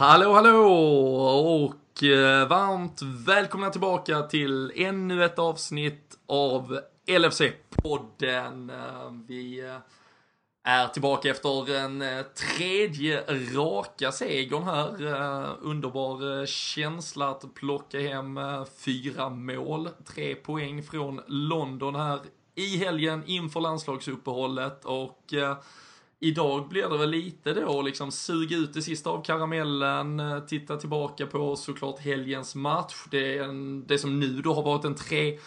Hallå hallå och eh, varmt välkomna tillbaka till ännu ett avsnitt av LFC-podden. Eh, vi eh, är tillbaka efter en eh, tredje raka segern här. Underbar känsla att plocka hem fyra mål, tre poäng från London här i helgen inför landslagsuppehållet och Idag blir det väl lite då liksom suga ut det sista av karamellen, eh, titta tillbaka på såklart helgens match. Det, är en, det som nu då har varit en tre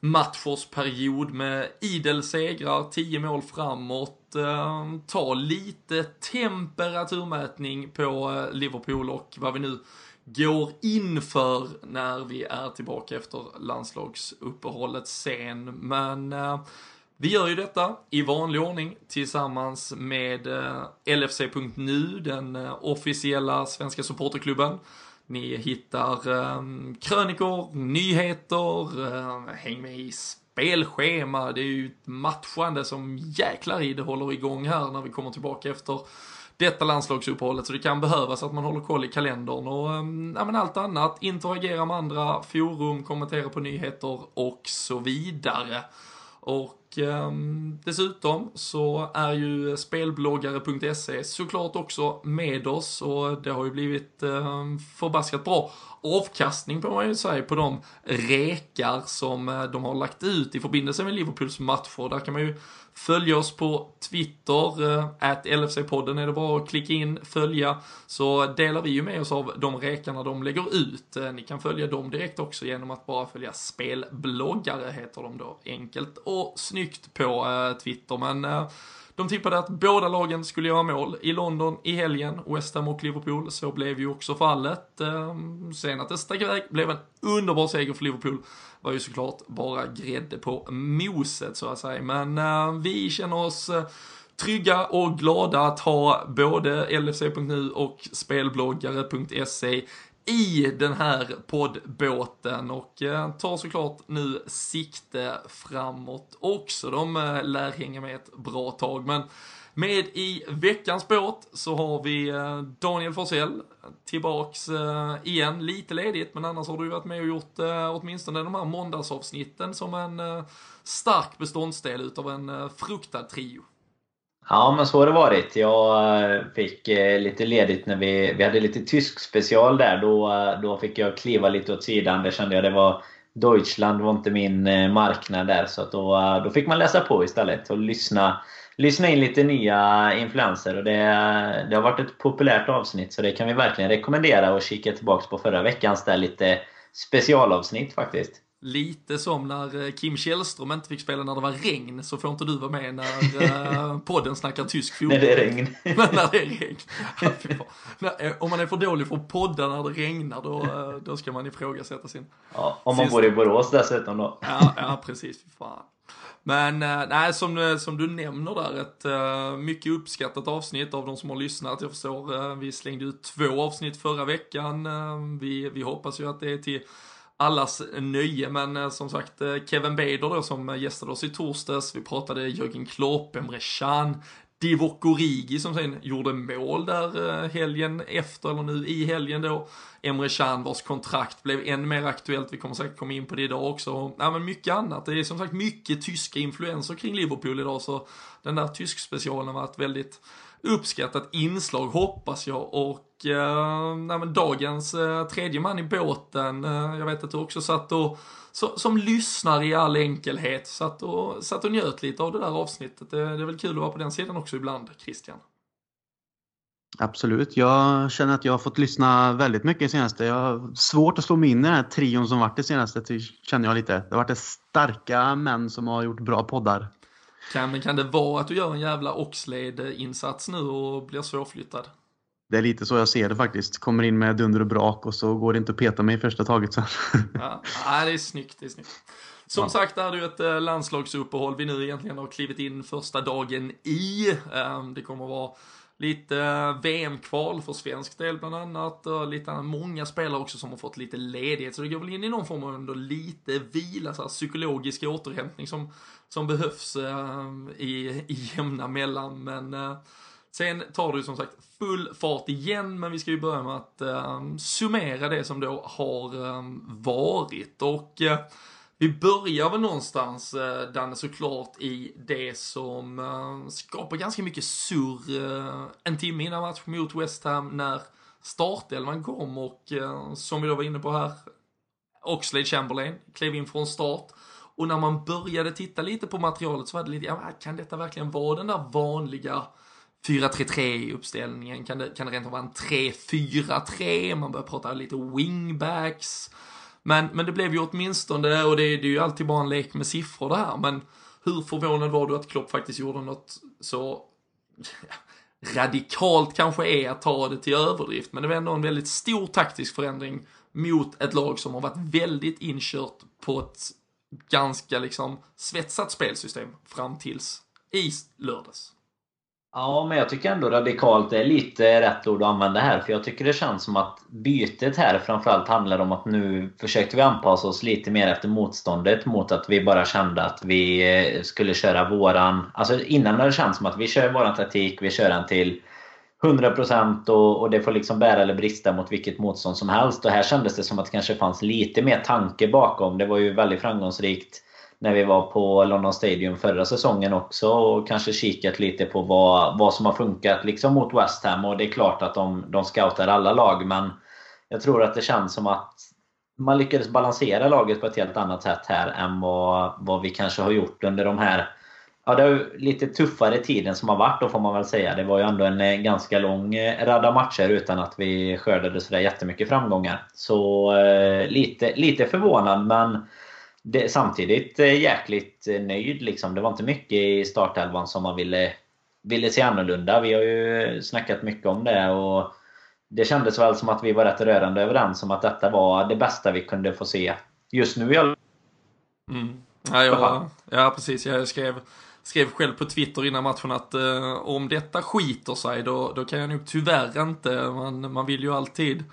matchersperiod med idel segrar, 10 mål framåt. Eh, ta lite temperaturmätning på eh, Liverpool och vad vi nu går inför när vi är tillbaka efter landslagsuppehållet sen. Men eh, vi gör ju detta i vanlig ordning tillsammans med eh, LFC.nu, den eh, officiella svenska supporterklubben. Ni hittar eh, krönikor, nyheter, eh, häng med i spelschema. Det är ju ett matchande som jäklar i det håller igång här när vi kommer tillbaka efter detta landslagsuppehållet. Så det kan behövas att man håller koll i kalendern och eh, ja, men allt annat. Interagera med andra, forum, kommentera på nyheter och så vidare. Och eh, dessutom så är ju spelbloggare.se såklart också med oss och det har ju blivit eh, förbaskat bra avkastning på man ju säga på de rekar som eh, de har lagt ut i förbindelse med Liverpools matcher. Där kan man ju följa oss på Twitter, eh, at LFC-podden är det bara att klicka in, följa, så delar vi ju med oss av de rekarna de lägger ut. Eh, ni kan följa dem direkt också genom att bara följa spelbloggare, heter de då, enkelt och snyggt på eh, Twitter. Men de tippade att båda lagen skulle göra mål i London i helgen, West Ham och Liverpool. Så blev ju också fallet. Ehm, sen att det stack iväg blev en underbar seger för Liverpool var ju såklart bara grädde på moset så att säga. Men eh, vi känner oss eh, trygga och glada att ha både LFC.nu och spelbloggare.se i den här poddbåten och eh, tar såklart nu sikte framåt också. De eh, lär hänga med ett bra tag, men med i veckans båt så har vi eh, Daniel Forsell tillbaks igen, lite ledigt, men annars har du ju varit med och gjort åtminstone de här måndagsavsnitten som en stark beståndsdel utav en fruktad trio. Ja, men så har det varit. Jag eh, fick eh, lite ledigt när vi, vi hade lite tysk special där. Då, eh, då fick jag kliva lite åt sidan. Det kände jag det var Deutschland var inte min marknad där. Så att då, då fick man läsa på istället och lyssna, lyssna in lite nya influenser. Och det, det har varit ett populärt avsnitt så det kan vi verkligen rekommendera och kika tillbaka på förra veckans där lite specialavsnitt faktiskt. Lite som när eh, Kim Källström inte fick spela när det var regn så får inte du vara med när eh, podden snackar tysk fotboll. När det är regn. Men när det är regn. Ja, eh, Om man är för dålig för att podda när det regnar då, då ska man ifrågasätta sin... Ja, om man Sist- bor i Borås dessutom då. Ja, ja precis. Fan. Men nej, som, som du nämner där, ett mycket uppskattat avsnitt av de som har lyssnat. Jag förstår, vi slängde ut två avsnitt förra veckan. Vi, vi hoppas ju att det är till allas nöje, men eh, som sagt eh, Kevin Bader då som gästade oss i torsdags, vi pratade Jörgen Klopp, Emre Can, Divock Origi som sen gjorde mål där eh, helgen efter, eller nu i helgen då. Emre Can vars kontrakt blev än mer aktuellt, vi kommer säkert komma in på det idag också. Ja, men mycket annat, det är som sagt mycket tyska influenser kring Liverpool idag, så den där tysk specialen var ett väldigt uppskattat inslag hoppas jag och eh, nej, men dagens eh, tredje man i båten, eh, jag vet att du också satt och så, som lyssnar i all enkelhet satt och, satt och njöt lite av det där avsnittet. Det, det är väl kul att vara på den sidan också ibland, Christian. Absolut. Jag känner att jag har fått lyssna väldigt mycket senaste. Jag har svårt att slå mig in i den här trion som varit det senaste, känner jag lite. Det har varit starka män som har gjort bra poddar. Kan, kan det vara att du gör en jävla Oxlade-insats nu och blir svårflyttad? Det är lite så jag ser det faktiskt. Kommer in med dunder och brak och så går det inte att peta mig i första taget sen. Ja, ja, det är snyggt, det är snyggt. Som Ja. sagt är det ju ett eh, landslagsuppehåll vi nu egentligen har klivit in första dagen i. Ehm, Det kommer vara lite eh, VM-kval för svensk del bland annat och lite många spelare också som har fått lite ledighet så det går väl in i någon form av ändå lite vila, så här, psykologisk återhämtning som, som behövs eh, i, i jämna mellan men eh, Sen tar det ju som sagt full fart igen, men vi ska ju börja med att eh, summera det som då har eh, varit. Och eh, vi börjar väl någonstans, eh, Danne, såklart i det som eh, skapar ganska mycket surr eh, en timme innan match mot West Ham när startelvan kom och som vi då var inne på här, Oxlade Chamberlain klev in från start. Och när man började titta lite på materialet så var det lite, ja, kan detta verkligen vara den där vanliga 4-3-3 i uppställningen? Kan det, kan det rent av vara en 3-4-3? Man börjar prata lite wingbacks. Men, men det blev ju åtminstone, och det, det är ju alltid bara en lek med siffror det här, men hur förvånad var du att Klopp faktiskt gjorde något så radikalt kanske är att ta det till överdrift, men det var ändå en väldigt stor taktisk förändring mot ett lag som har varit väldigt inkört på ett ganska liksom svetsat spelsystem fram tills i lördags. Ja, men jag tycker ändå radikalt är lite rätt ord att använda här. För jag tycker det känns som att bytet här framförallt handlar om att nu försökte vi anpassa oss lite mer efter motståndet mot att vi bara kände att vi eh, skulle köra våran... Alltså innan hade det känts som att vi kör våran taktik, vi kör den till 100% och, och det får liksom bära eller brista mot vilket motstånd som helst. Och här kändes det som att det kanske fanns lite mer tanke bakom. Det var ju väldigt framgångsrikt när vi var på London Stadium förra säsongen också och kanske kikat lite på vad, vad som har funkat liksom mot West Ham. Och det är klart att de, de scoutar alla lag men jag tror att det känns som att man lyckades balansera laget på ett helt annat sätt här än vad, vad vi kanske har gjort under de här Ja, det är lite tuffare tiden som har varit då får man väl säga. Det var ju ändå en eh, ganska lång eh, radda matcher utan att vi skördade sådär jättemycket framgångar. Så eh, lite, lite förvånad men det, samtidigt eh, jäkligt nöjd. Liksom. Det var inte mycket i startelvan som man ville, ville se annorlunda. Vi har ju snackat mycket om det. och Det kändes väl som att vi var rätt rörande överens om att detta var det bästa vi kunde få se just nu i alla mm. ja, ja, ja, precis. Jag skrev, skrev själv på Twitter innan matchen att eh, om detta skiter sig då, då kan jag nog tyvärr inte. Man, man vill ju alltid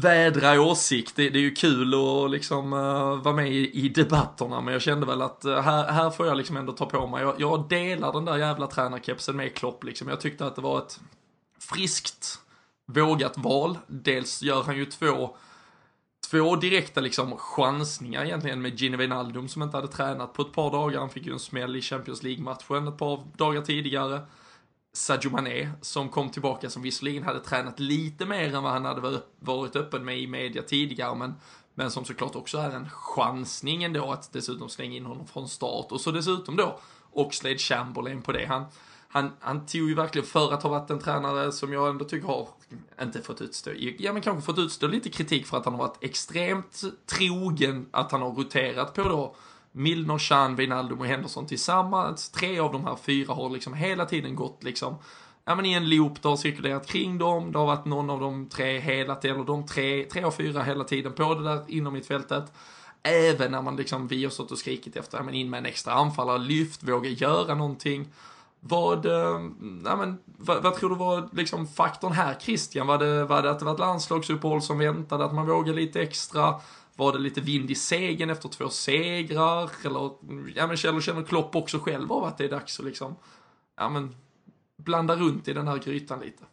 vädra åsikt. Det, det, är ju kul att liksom uh, vara med i, i, debatterna, men jag kände väl att uh, här, här får jag liksom ändå ta på mig. Jag, jag delar den där jävla tränarkepsen med Klopp liksom. Jag tyckte att det var ett friskt, vågat val. Dels gör han ju två två direkta liksom chansningar egentligen med Gini Wijnaldum som inte hade tränat på ett par dagar. Han fick ju en smäll i Champions League-matchen ett par dagar tidigare. Sadio Mané som kom tillbaka som visserligen hade tränat lite mer än vad han hade varit öppen med i media tidigare men, men som såklart också är en chansning ändå att dessutom slänga in honom från start och så dessutom då Oxlade Chamberlain på det. Han, han, han tog ju verkligen för att ha varit en tränare som jag ändå tycker har, inte fått utstå, ja men kanske fått utstå lite kritik för att han har varit extremt trogen, att han har roterat på då Milner, Chan, Wijnaldum och Henderson tillsammans. Tre av de här fyra har liksom hela tiden gått liksom ja, men i en loop, det har cirkulerat kring dem, det har varit någon av de tre hela tiden, eller de tre, tre av fyra hela tiden på det där inom mittfältet. Även när man liksom, vi har stått och skrikit efter, ja, men in med en extra anfallare, lyft, våga göra någonting. Vad, eh, ja, men, vad, vad, tror du var liksom faktorn här Christian? Var det, var det att det var ett landslagsuppehåll som väntade, att man vågade lite extra? Var det lite vind i segern efter två segrar? Eller, ja men känner, känner Klopp också själv av att det är dags att liksom, ja men, blanda runt i den här grytan lite?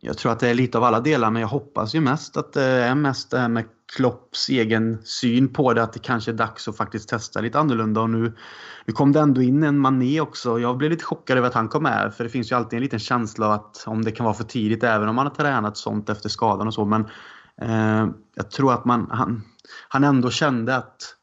Jag tror att det är lite av alla delar, men jag hoppas ju mest att det är mest det här med Klopps egen syn på det, att det kanske är dags att faktiskt testa lite annorlunda. Och nu, nu kom det ändå in en Mané också. Jag blev lite chockad över att han kom med, för det finns ju alltid en liten känsla av att om det kan vara för tidigt, även om man har tränat sånt efter skadan och så. Men Eh, jag tror att man, han, han ändå kände att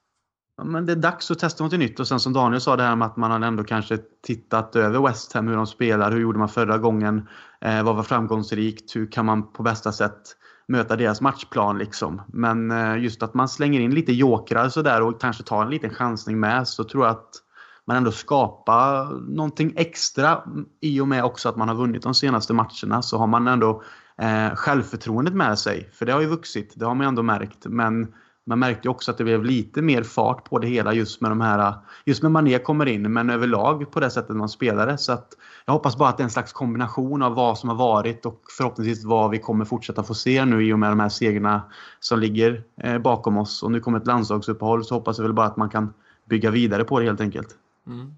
ja, men det är dags att testa något nytt. Och sen som Daniel sa det här med att man ändå kanske tittat över West Ham, hur de spelar, hur gjorde man förra gången, eh, vad var framgångsrikt, hur kan man på bästa sätt möta deras matchplan liksom. Men eh, just att man slänger in lite jokrar sådär och kanske tar en liten chansning med så tror jag att man ändå skapar någonting extra i och med också att man har vunnit de senaste matcherna så har man ändå eh, självförtroendet med sig. För det har ju vuxit, det har man ju ändå märkt. Men man märkte också att det blev lite mer fart på det hela just med de här, just när Mané kommer in, men överlag på det sättet man spelade. Så att jag hoppas bara att det är en slags kombination av vad som har varit och förhoppningsvis vad vi kommer fortsätta få se nu i och med de här segrarna som ligger eh, bakom oss. Och nu kommer ett landslagsuppehåll så hoppas jag väl bara att man kan bygga vidare på det helt enkelt. Mm.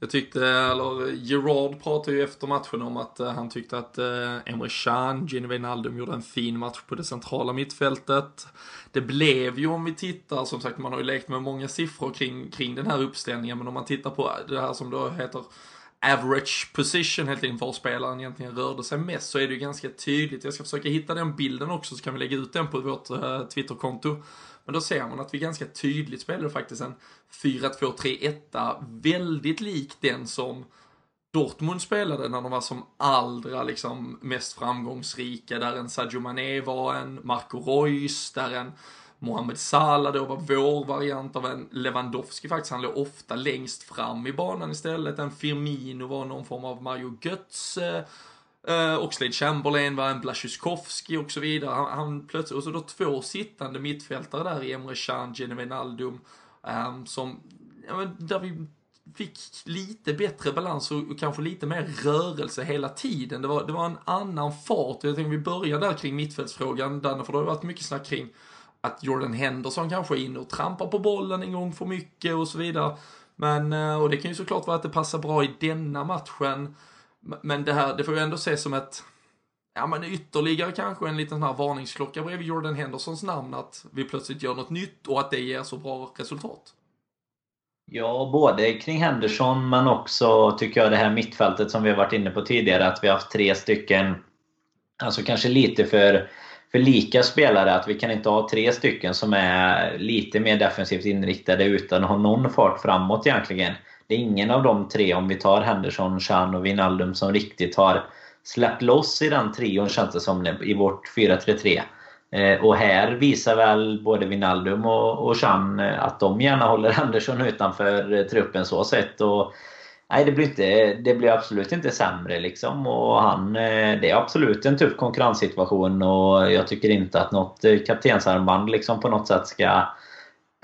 Jag tyckte, eller Gerard pratade ju efter matchen om att uh, han tyckte att uh, Emre Can, Gini Wijnaldum gjorde en fin match på det centrala mittfältet. Det blev ju om vi tittar, som sagt man har ju lekt med många siffror kring, kring den här uppställningen, men om man tittar på det här som då heter average position helt enkelt var spelaren egentligen rörde sig mest så är det ju ganska tydligt. Jag ska försöka hitta den bilden också så kan vi lägga ut den på vårt uh, Twitterkonto. Men då ser man att vi ganska tydligt spelade faktiskt en 4-2-3-1 väldigt lik den som Dortmund spelade när de var som allra liksom mest framgångsrika. Där en Sadio Mané var en Marco Reus, där en Mohamed Salah då var vår variant av en Lewandowski faktiskt. Han låg ofta längst fram i banan istället. En Firmino var någon form av Mario Götze. Eh, uh, Oxlade Chamberlain var en Blaszczykowski och så vidare. Han, han plötsligt, och så då två sittande mittfältare där i Emre Can, Gene Wijnaldum. Um, som, ja, men där vi fick lite bättre balans och, och, kanske lite mer rörelse hela tiden. Det var, det var en annan fart. Jag tänkte vi börjar där kring mittfältsfrågan, Danne, för det har varit mycket snack kring att Jordan Henderson kanske är inne och trampar på bollen en gång för mycket och så vidare. Men, eh, och det kan ju såklart vara att det passar bra i denna matchen. Men det här, det får ju ändå ses som ett, ja men ytterligare kanske en liten sån här varningsklocka bredvid Jordan Hendersons namn att vi plötsligt gör något nytt och att det ger så bra resultat. Ja, både kring Henderson men också tycker jag det här mittfältet som vi har varit inne på tidigare att vi har haft tre stycken, alltså kanske lite för för lika spelare att vi kan inte ha tre stycken som är lite mer defensivt inriktade utan att ha någon fart framåt egentligen. Det är ingen av de tre, om vi tar Henderson, Chan och Wijnaldum, som riktigt har släppt loss i den trion känns det som i vårt 4-3-3. Eh, och här visar väl både Wijnaldum och, och Chan eh, att de gärna håller Henderson utanför eh, truppen så sett. Och Nej, det blir, inte, det blir absolut inte sämre. Liksom. Och han, eh, det är absolut en tuff konkurrenssituation och jag tycker inte att något eh, kaptensarmband liksom på något sätt ska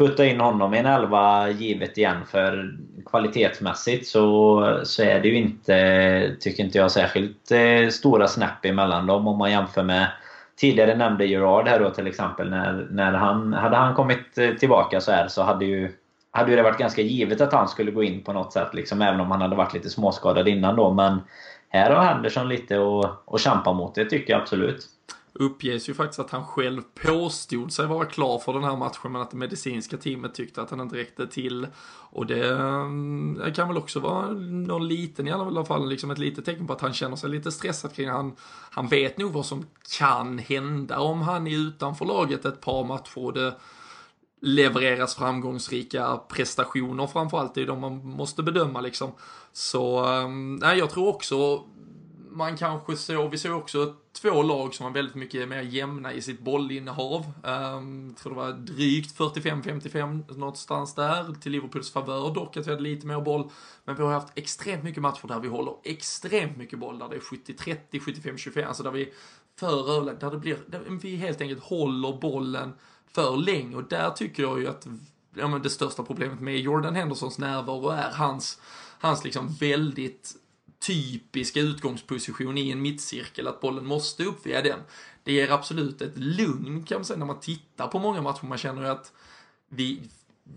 putta in honom i en elva givet igen. För kvalitetsmässigt så, så är det ju inte, tycker inte jag, särskilt eh, stora snäpp emellan dem om man jämför med Tidigare nämnde Gerard här då till exempel, när, när han, hade han kommit eh, tillbaka så här så hade ju hade det varit ganska givet att han skulle gå in på något sätt, liksom, även om han hade varit lite småskadad innan då. Men här har Henderson lite att, att kämpa mot, det tycker jag absolut. Uppges ju faktiskt att han själv påstod sig vara klar för den här matchen, men att det medicinska teamet tyckte att han inte räckte till. Och det, det kan väl också vara någon liten, i alla fall, liksom ett litet tecken på att han känner sig lite stressad kring han, han vet nog vad som kan hända om han är utanför laget ett par matcher. Och det, levereras framgångsrika prestationer framförallt. Det är de man måste bedöma liksom. Så, mm, nej, jag tror också man kanske såg, vi såg också två lag som var väldigt mycket mer jämna i sitt bollinnehav. Um, jag tror det var drygt 45-55 någonstans där, till Liverpools favör dock att vi hade lite mer boll. Men vi har haft extremt mycket matcher där vi håller extremt mycket boll, där det är 70-30, 75-25, alltså där vi för där det blir, där vi helt enkelt håller bollen för länge och där tycker jag ju att ja, men det största problemet med Jordan Hendersons närvaro är hans, hans liksom väldigt typiska utgångsposition i en mittcirkel, att bollen måste upp via den. Det ger absolut ett lugn kan man säga när man tittar på många matcher. Man känner ju att vi,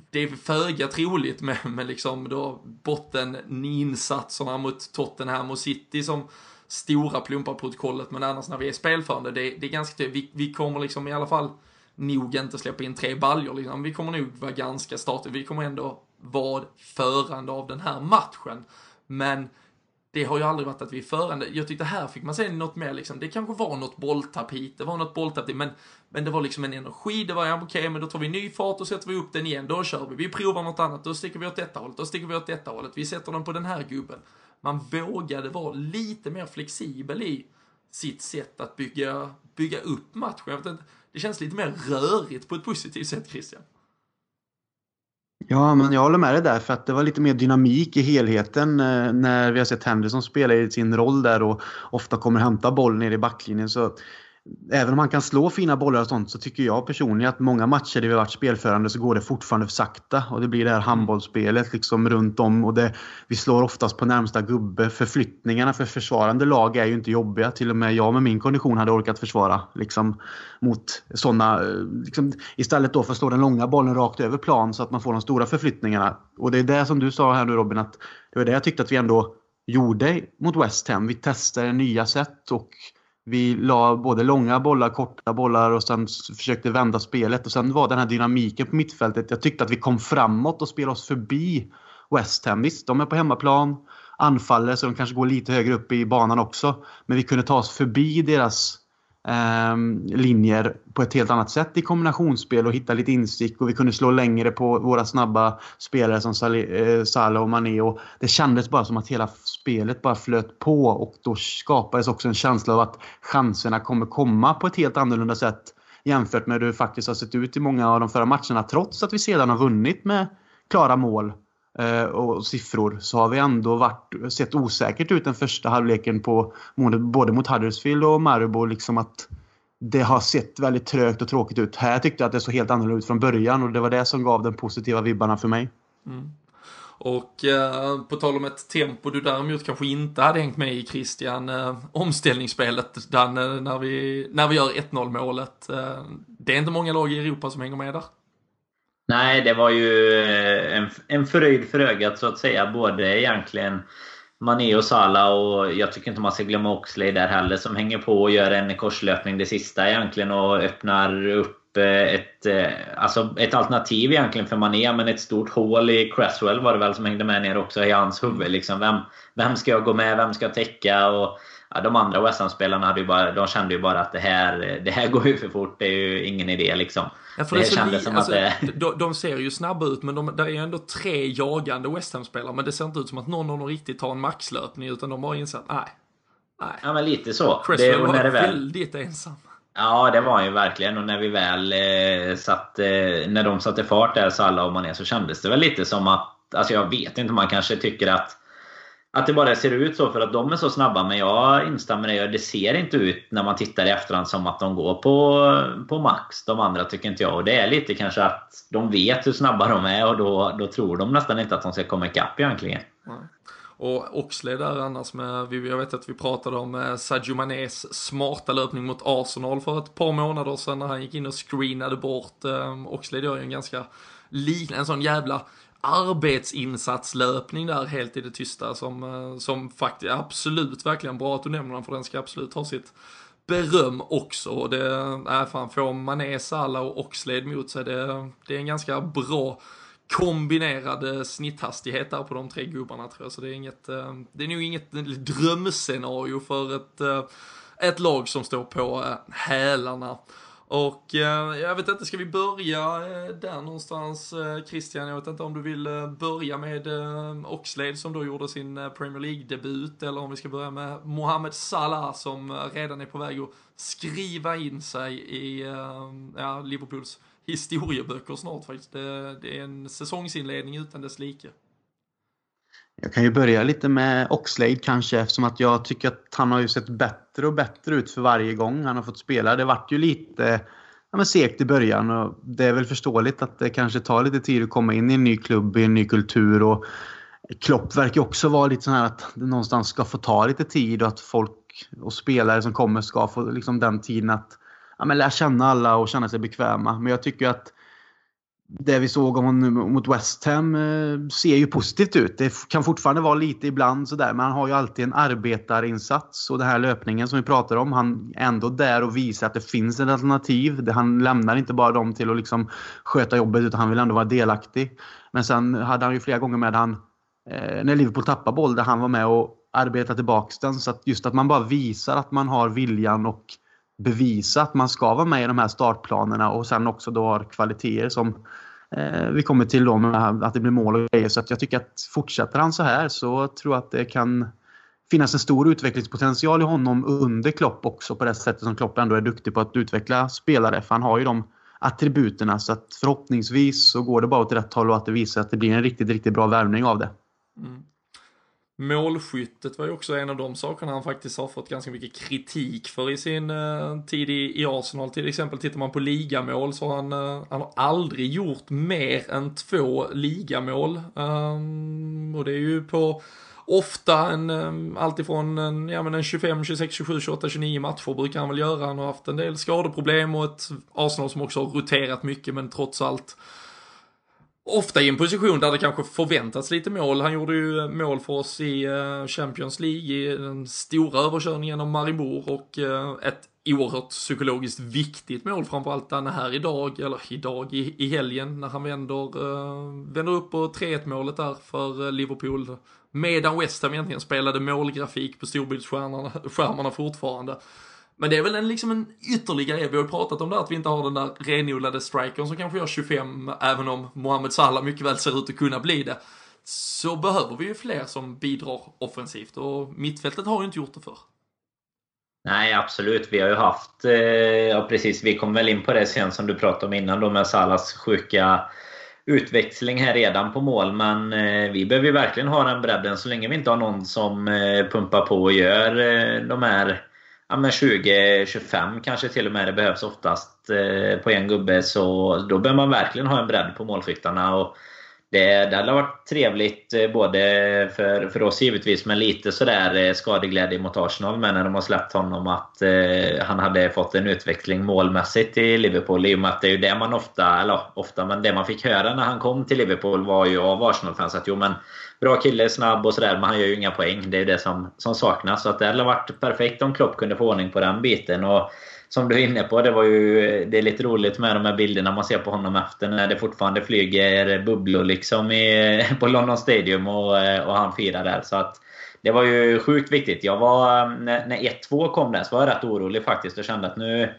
det är föga troligt med, med liksom då botteninsatserna mot Tottenham och City som stora plumpar protokollet, men annars när vi är spelförande, det, det är ganska tydligt. Vi, vi kommer liksom i alla fall nog inte släppa in tre baljor. Liksom. Vi kommer nog vara ganska statiska. Vi kommer ändå vara förande av den här matchen. Men det har ju aldrig varit att vi är förande. Jag tyckte här fick man se något mer liksom, det kanske var något bolltapp hit, det var något bolltapp dit, men, men det var liksom en energi, det var ja, okej, okay, men då tar vi ny fart och sätter vi upp den igen, då kör vi. Vi provar något annat, då sticker vi åt detta hållet, då sticker vi åt detta hållet, vi sätter den på den här gubben. Man vågade vara lite mer flexibel i sitt sätt att bygga, bygga upp matchen. Det känns lite mer rörigt på ett positivt sätt, Christian. Ja, men jag håller med dig där för att det var lite mer dynamik i helheten eh, när vi har sett Henderson spela i sin roll där och ofta kommer hämta boll ner i backlinjen. Så även om han kan slå fina bollar och sånt så tycker jag personligen att många matcher där vi har varit spelförande så går det fortfarande för sakta. Och det blir det här handbollsspelet liksom runt om och det, vi slår oftast på närmsta gubbe. Förflyttningarna för försvarande lag är ju inte jobbiga. Till och med jag med min kondition hade orkat försvara liksom, mot sådana. Liksom, istället då för att slå den långa bollen rakt över plan så att man får de stora förflyttningarna. Och det är det som du sa här nu Robin, att det var det jag tyckte att vi ändå gjorde mot West Ham. Vi testade nya sätt och vi la både långa bollar, korta bollar och sen försökte vända spelet. Och sen var den här dynamiken på mittfältet. Jag tyckte att vi kom framåt och spelade oss förbi West Ham. Visst, de är på hemmaplan, anfaller så de kanske går lite högre upp i banan också. Men vi kunde ta oss förbi deras Ehm, linjer på ett helt annat sätt i kombinationsspel och hitta lite insikt. Och vi kunde slå längre på våra snabba spelare som eh, Salah och Mané. Och det kändes bara som att hela spelet bara flöt på. Och då skapades också en känsla av att chanserna kommer komma på ett helt annorlunda sätt jämfört med hur det faktiskt har sett ut i många av de förra matcherna trots att vi sedan har vunnit med klara mål. Eh, och siffror så har vi ändå varit, sett osäkert ut den första halvleken på både mot Huddersfield och Maribor. Liksom att det har sett väldigt trögt och tråkigt ut. Här tyckte jag att det såg helt annorlunda ut från början och det var det som gav den positiva vibbarna för mig. Mm. Och eh, på tal om ett tempo du däremot kanske inte hade hängt med i Christian, eh, omställningsspelet Dan, eh, när, vi, när vi gör 1-0 målet. Eh, det är inte många lag i Europa som hänger med där. Nej, det var ju eh, en, en fröjd för ögat så att säga. Både egentligen Mané och Salah och jag tycker inte man ska glömma Oxley där heller som hänger på och gör en korslöpning det sista egentligen och öppnar upp eh, ett, eh, alltså ett alternativ egentligen för Mané men ett stort hål i Cresswell var det väl som hängde med ner också i hans huvud. Liksom. Vem, vem ska jag gå med? Vem ska jag täcka? Och, ja, de andra West Ham-spelarna hade ju bara, de kände ju bara att det här, det här går ju för fort. Det är ju ingen idé liksom. Ja, det, det kändes som alltså, att det... De, de, ser ju snabba ut, men de, det är ju ändå tre jagande West Ham-spelare. Men det ser inte ut som att någon av dem riktigt tar en maxlöpning, utan de har insett nej. Nej. Ja, men lite så. Cresswell var väl... väldigt ensam. Ja, det var han ju verkligen. Och när vi väl eh, satt, eh, när de satte fart där, Salah och Mané, så kändes det väl lite som att, alltså jag vet inte, man kanske tycker att att det bara ser ut så för att de är så snabba. Men jag instämmer i det. Det ser inte ut när man tittar i efterhand som att de går på, på max. De andra tycker inte jag. Och det är lite kanske att de vet hur snabba de är och då, då tror de nästan inte att de ska komma ikapp egentligen. Mm. Och Oxley där annars med, jag vet att vi pratade om eh, Sadio Manés smarta löpning mot Arsenal för ett par månader sedan när han gick in och screenade bort. Eh, Oxley gör ju en ganska liknande, en sån jävla arbetsinsatslöpning där helt i det tysta som, eh, som faktiskt absolut verkligen bra att du nämner den för den ska absolut ha sitt beröm också. Det är fan, får Mané, Salah och Oxlade mot sig, det, det är en ganska bra kombinerad eh, snitthastighet där på de tre gubbarna tror jag. Så det är inget, eh, det är nog inget drömscenario för ett, ett lag som står på hälarna. Och eh, jag vet inte, ska vi börja eh, där någonstans eh, Christian? Jag vet inte om du vill börja med Oxlade som då gjorde sin Premier League-debut eller om vi ska börja med Mohamed Salah som redan är på väg att skriva in sig i ja, Liverpools historieböcker snart faktiskt. Det, det är en säsongsinledning utan dess like. Jag kan ju börja lite med Oxlade kanske eftersom att jag tycker att han har ju sett bättre och bättre ut för varje gång han har fått spela. Det vart ju lite ja, men segt i början och det är väl förståeligt att det kanske tar lite tid att komma in i en ny klubb, i en ny kultur och Klopp verkar också vara lite sån här att det någonstans ska få ta lite tid och att folk och spelare som kommer ska få liksom den tiden att ja, men lära känna alla och känna sig bekväma. Men jag tycker att det vi såg om mot West Ham eh, ser ju positivt ut. Det kan fortfarande vara lite ibland sådär, men han har ju alltid en arbetarinsats. Och den här löpningen som vi pratar om, han är ändå där och visar att det finns ett alternativ. Han lämnar inte bara dem till att liksom sköta jobbet, utan han vill ändå vara delaktig. Men sen hade han ju flera gånger med han, eh, när Liverpool tappade boll, där han var med och arbetade tillbaka den. Så att just att man bara visar att man har viljan och bevisa att man ska vara med i de här startplanerna och sen också då har kvaliteter som eh, vi kommer till då med att det blir mål och grejer. Så att jag tycker att fortsätter han så här så tror jag att det kan finnas en stor utvecklingspotential i honom under Klopp också på det sättet som Klopp ändå är duktig på att utveckla spelare. För han har ju de attributerna så att förhoppningsvis så går det bara åt rätt håll och att det visar att det blir en riktigt, riktigt bra värvning av det. Mm. Målskyttet var ju också en av de sakerna han faktiskt har fått ganska mycket kritik för i sin eh, tid i, i, Arsenal. Till exempel tittar man på ligamål så har han, eh, han har aldrig gjort mer än två ligamål. Um, och det är ju på ofta en, um, alltifrån en, ja, men en 25, 26, 27, 28, 29 matcher brukar han väl göra. Han har haft en del skadeproblem och ett Arsenal som också har roterat mycket men trots allt ofta i en position där det kanske förväntats lite mål. Han gjorde ju eh, mål för oss i eh, Champions League i den stora överkörningen av Maribor och eh, ett oerhört psykologiskt viktigt mål framförallt när här idag, eller idag i, i helgen när han vänder, uh, vänder upp på 3-1 målet där för Liverpool. Medan West Ham egentligen spelade målgrafik på storbildsskärmarna fortfarande. Men det är väl en, liksom en ytterligare, vi har ju pratat om det att vi inte har den där renodlade strikern som kanske gör 25, även om Mohamed Salah mycket väl ser ut att kunna bli det. Så behöver vi ju fler som bidrar offensivt och mittfältet har ju inte gjort det för. Nej, absolut. Vi har ju haft, eh, ja precis, vi kom väl in på det sen som du pratade om innan då med Salas sjuka utväxling här redan på mål. Men eh, vi behöver ju verkligen ha den bredden så länge vi inte har någon som eh, pumpar på och gör de här ja, 20-25 kanske till och med det behövs oftast eh, på en gubbe. Så då behöver man verkligen ha en bredd på målskyttarna. Och det, det hade varit trevligt eh, både för, för oss givetvis, men lite sådär eh, skadeglädje mot Arsenal med när de har släppt honom att eh, han hade fått en utveckling målmässigt i Liverpool. I och med att det är ju det man ofta, eller ofta, men det man fick höra när han kom till Liverpool var ju av Arsenal-fans att jo men bra kille, snabb och sådär, men han gör ju inga poäng. Det är ju det som, som saknas. Så att det hade varit perfekt om Klopp kunde få ordning på den biten. Och som du är inne på, det var ju det är lite roligt med de här bilderna man ser på honom efter när det fortfarande flyger bubblor liksom i, på London Stadium och, och han firar där. Så att det var ju sjukt viktigt. Jag var, när, när 1-2 kom där så var jag rätt orolig faktiskt och kände att nu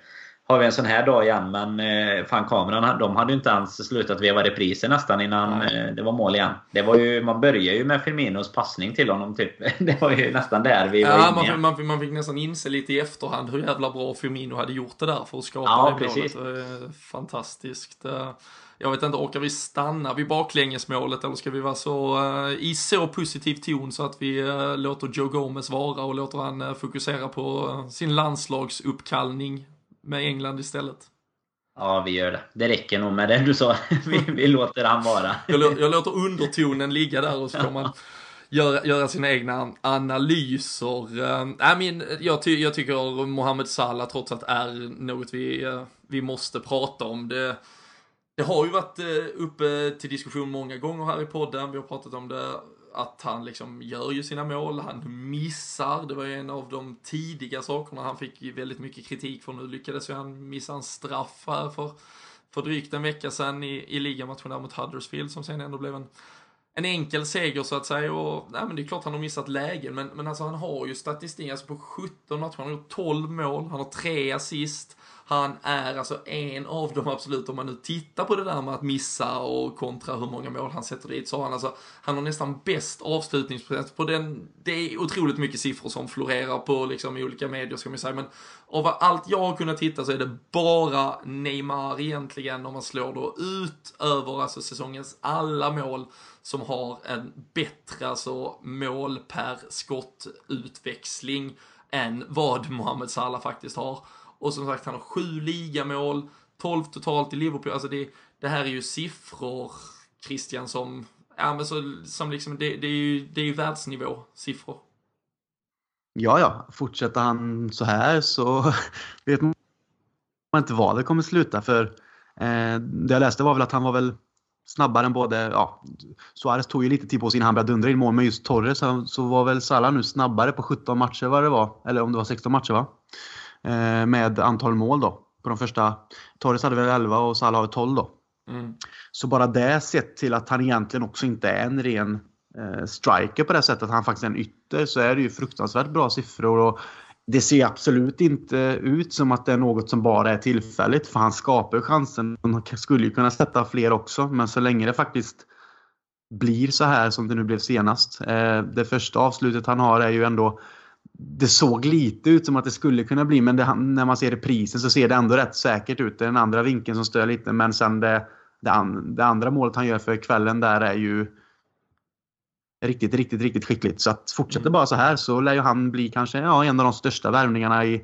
har vi en sån här dag igen. Men eh, fan kameran, de hade ju inte ens slutat veva repriser nästan innan eh, det var mål igen. Det var ju, man började ju med Firminos passning till honom. Typ. Det var ju nästan där vi var ja, inne. Man, man, man fick nästan inse lite i efterhand hur jävla bra Firmino hade gjort det där för att skapa ja, det precis. målet. Fantastiskt. Eh, jag vet inte, orkar vi stanna vid baklängesmålet eller ska vi vara så i så positiv ton så att vi låter Joe Gomez vara och låter han fokusera på sin landslagsuppkallning med England istället. Ja, vi gör det. Det räcker nog med det du sa. Vi, vi låter han vara. Jag, jag låter undertonen ligga där och så får man göra, göra sina egna analyser. Äh, men, jag, ty, jag tycker Mohamed Salah trots allt är något vi, eh, vi måste prata om. Det, det har ju varit eh, uppe till diskussion många gånger här i podden. Vi har pratat om det att han liksom gör ju sina mål, han missar. Det var ju en av de tidiga sakerna han fick väldigt mycket kritik för. Nu lyckades ju han missa en straff här för, för drygt en vecka sedan i, i ligamatchen där mot Huddersfield som sen ändå blev en, en enkel seger så att säga. Och, nej, men det är klart han har missat lägen, men, men alltså han har ju statistik, alltså på 17 matcher, han har gjort 12 mål, han har 3 assist. Han är alltså en av de absolut, om man nu tittar på det där med att missa och kontra hur många mål han sätter dit, så har han alltså, han har nästan bäst avslutningsprocent på den, det är otroligt mycket siffror som florerar på liksom i olika medier ska man säga, men av allt jag har kunnat titta så är det bara Neymar egentligen, om man slår då ut över alltså säsongens alla mål, som har en bättre alltså mål per skottutväxling än vad Mohamed Salah faktiskt har. Och som sagt, han har sju ligamål, 12 totalt i Liverpool. Alltså det, det här är ju siffror, Christian, som, ja men så, som liksom, det, det är ju, det är ju världsnivå siffror. Ja, ja. Fortsätter han så här så vet man inte var det kommer sluta. För eh, det jag läste var väl att han var väl snabbare än både, ja, Suarez tog ju lite tid på sig innan han började dundra in mål, men just Torres så var väl Salah nu snabbare på 17 matcher vad det var. Eller om det var 16 matcher va? Eh, med antal mål då. På de första. Torres hade väl 11 och Salah hade 12 då. Mm. Så bara det sett till att han egentligen också inte är en ren eh, striker på det sättet, att han faktiskt är en ytter, så är det ju fruktansvärt bra siffror. Och det ser absolut inte ut som att det är något som bara är tillfälligt, för han skapar chansen. Han skulle ju kunna sätta fler också, men så länge det faktiskt blir så här som det nu blev senast. Eh, det första avslutet han har är ju ändå det såg lite ut som att det skulle kunna bli, men det, när man ser reprisen så ser det ändå rätt säkert ut. Det är den andra vinkeln som stör lite, men sen det, det, an, det, andra målet han gör för kvällen där är ju riktigt, riktigt, riktigt skickligt. Så att fortsätter bara så här så lär ju han bli kanske ja, en av de största värvningarna i,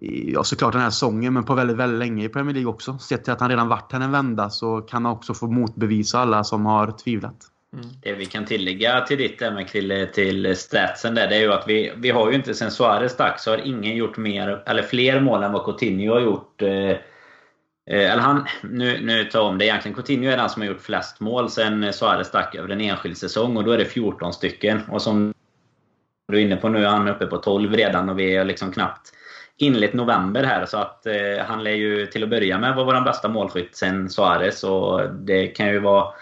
i ja, såklart den här säsongen, men på väldigt, väldigt länge i Premier League också. Sett till att han redan varit här en vända så kan han också få motbevisa alla som har tvivlat. Mm. Det vi kan tillägga till ditt med Krille, till statsen där, det är ju att vi, vi har ju inte sen Suarez stack så har ingen gjort mer, eller fler mål än vad Coutinho har gjort. Eh, eh eller han, nu, nu tar jag om det. Egentligen Coutinho är den som har gjort flest mål sen Suarez stack över en enskild säsong. Och då är det 14 stycken. Och som du är inne på nu är han uppe på 12 redan och vi är liksom knappt inlett november här. Så att eh, han lär ju till att börja med vara vår bästa målskytt sen Suarez. Och det kan ju vara...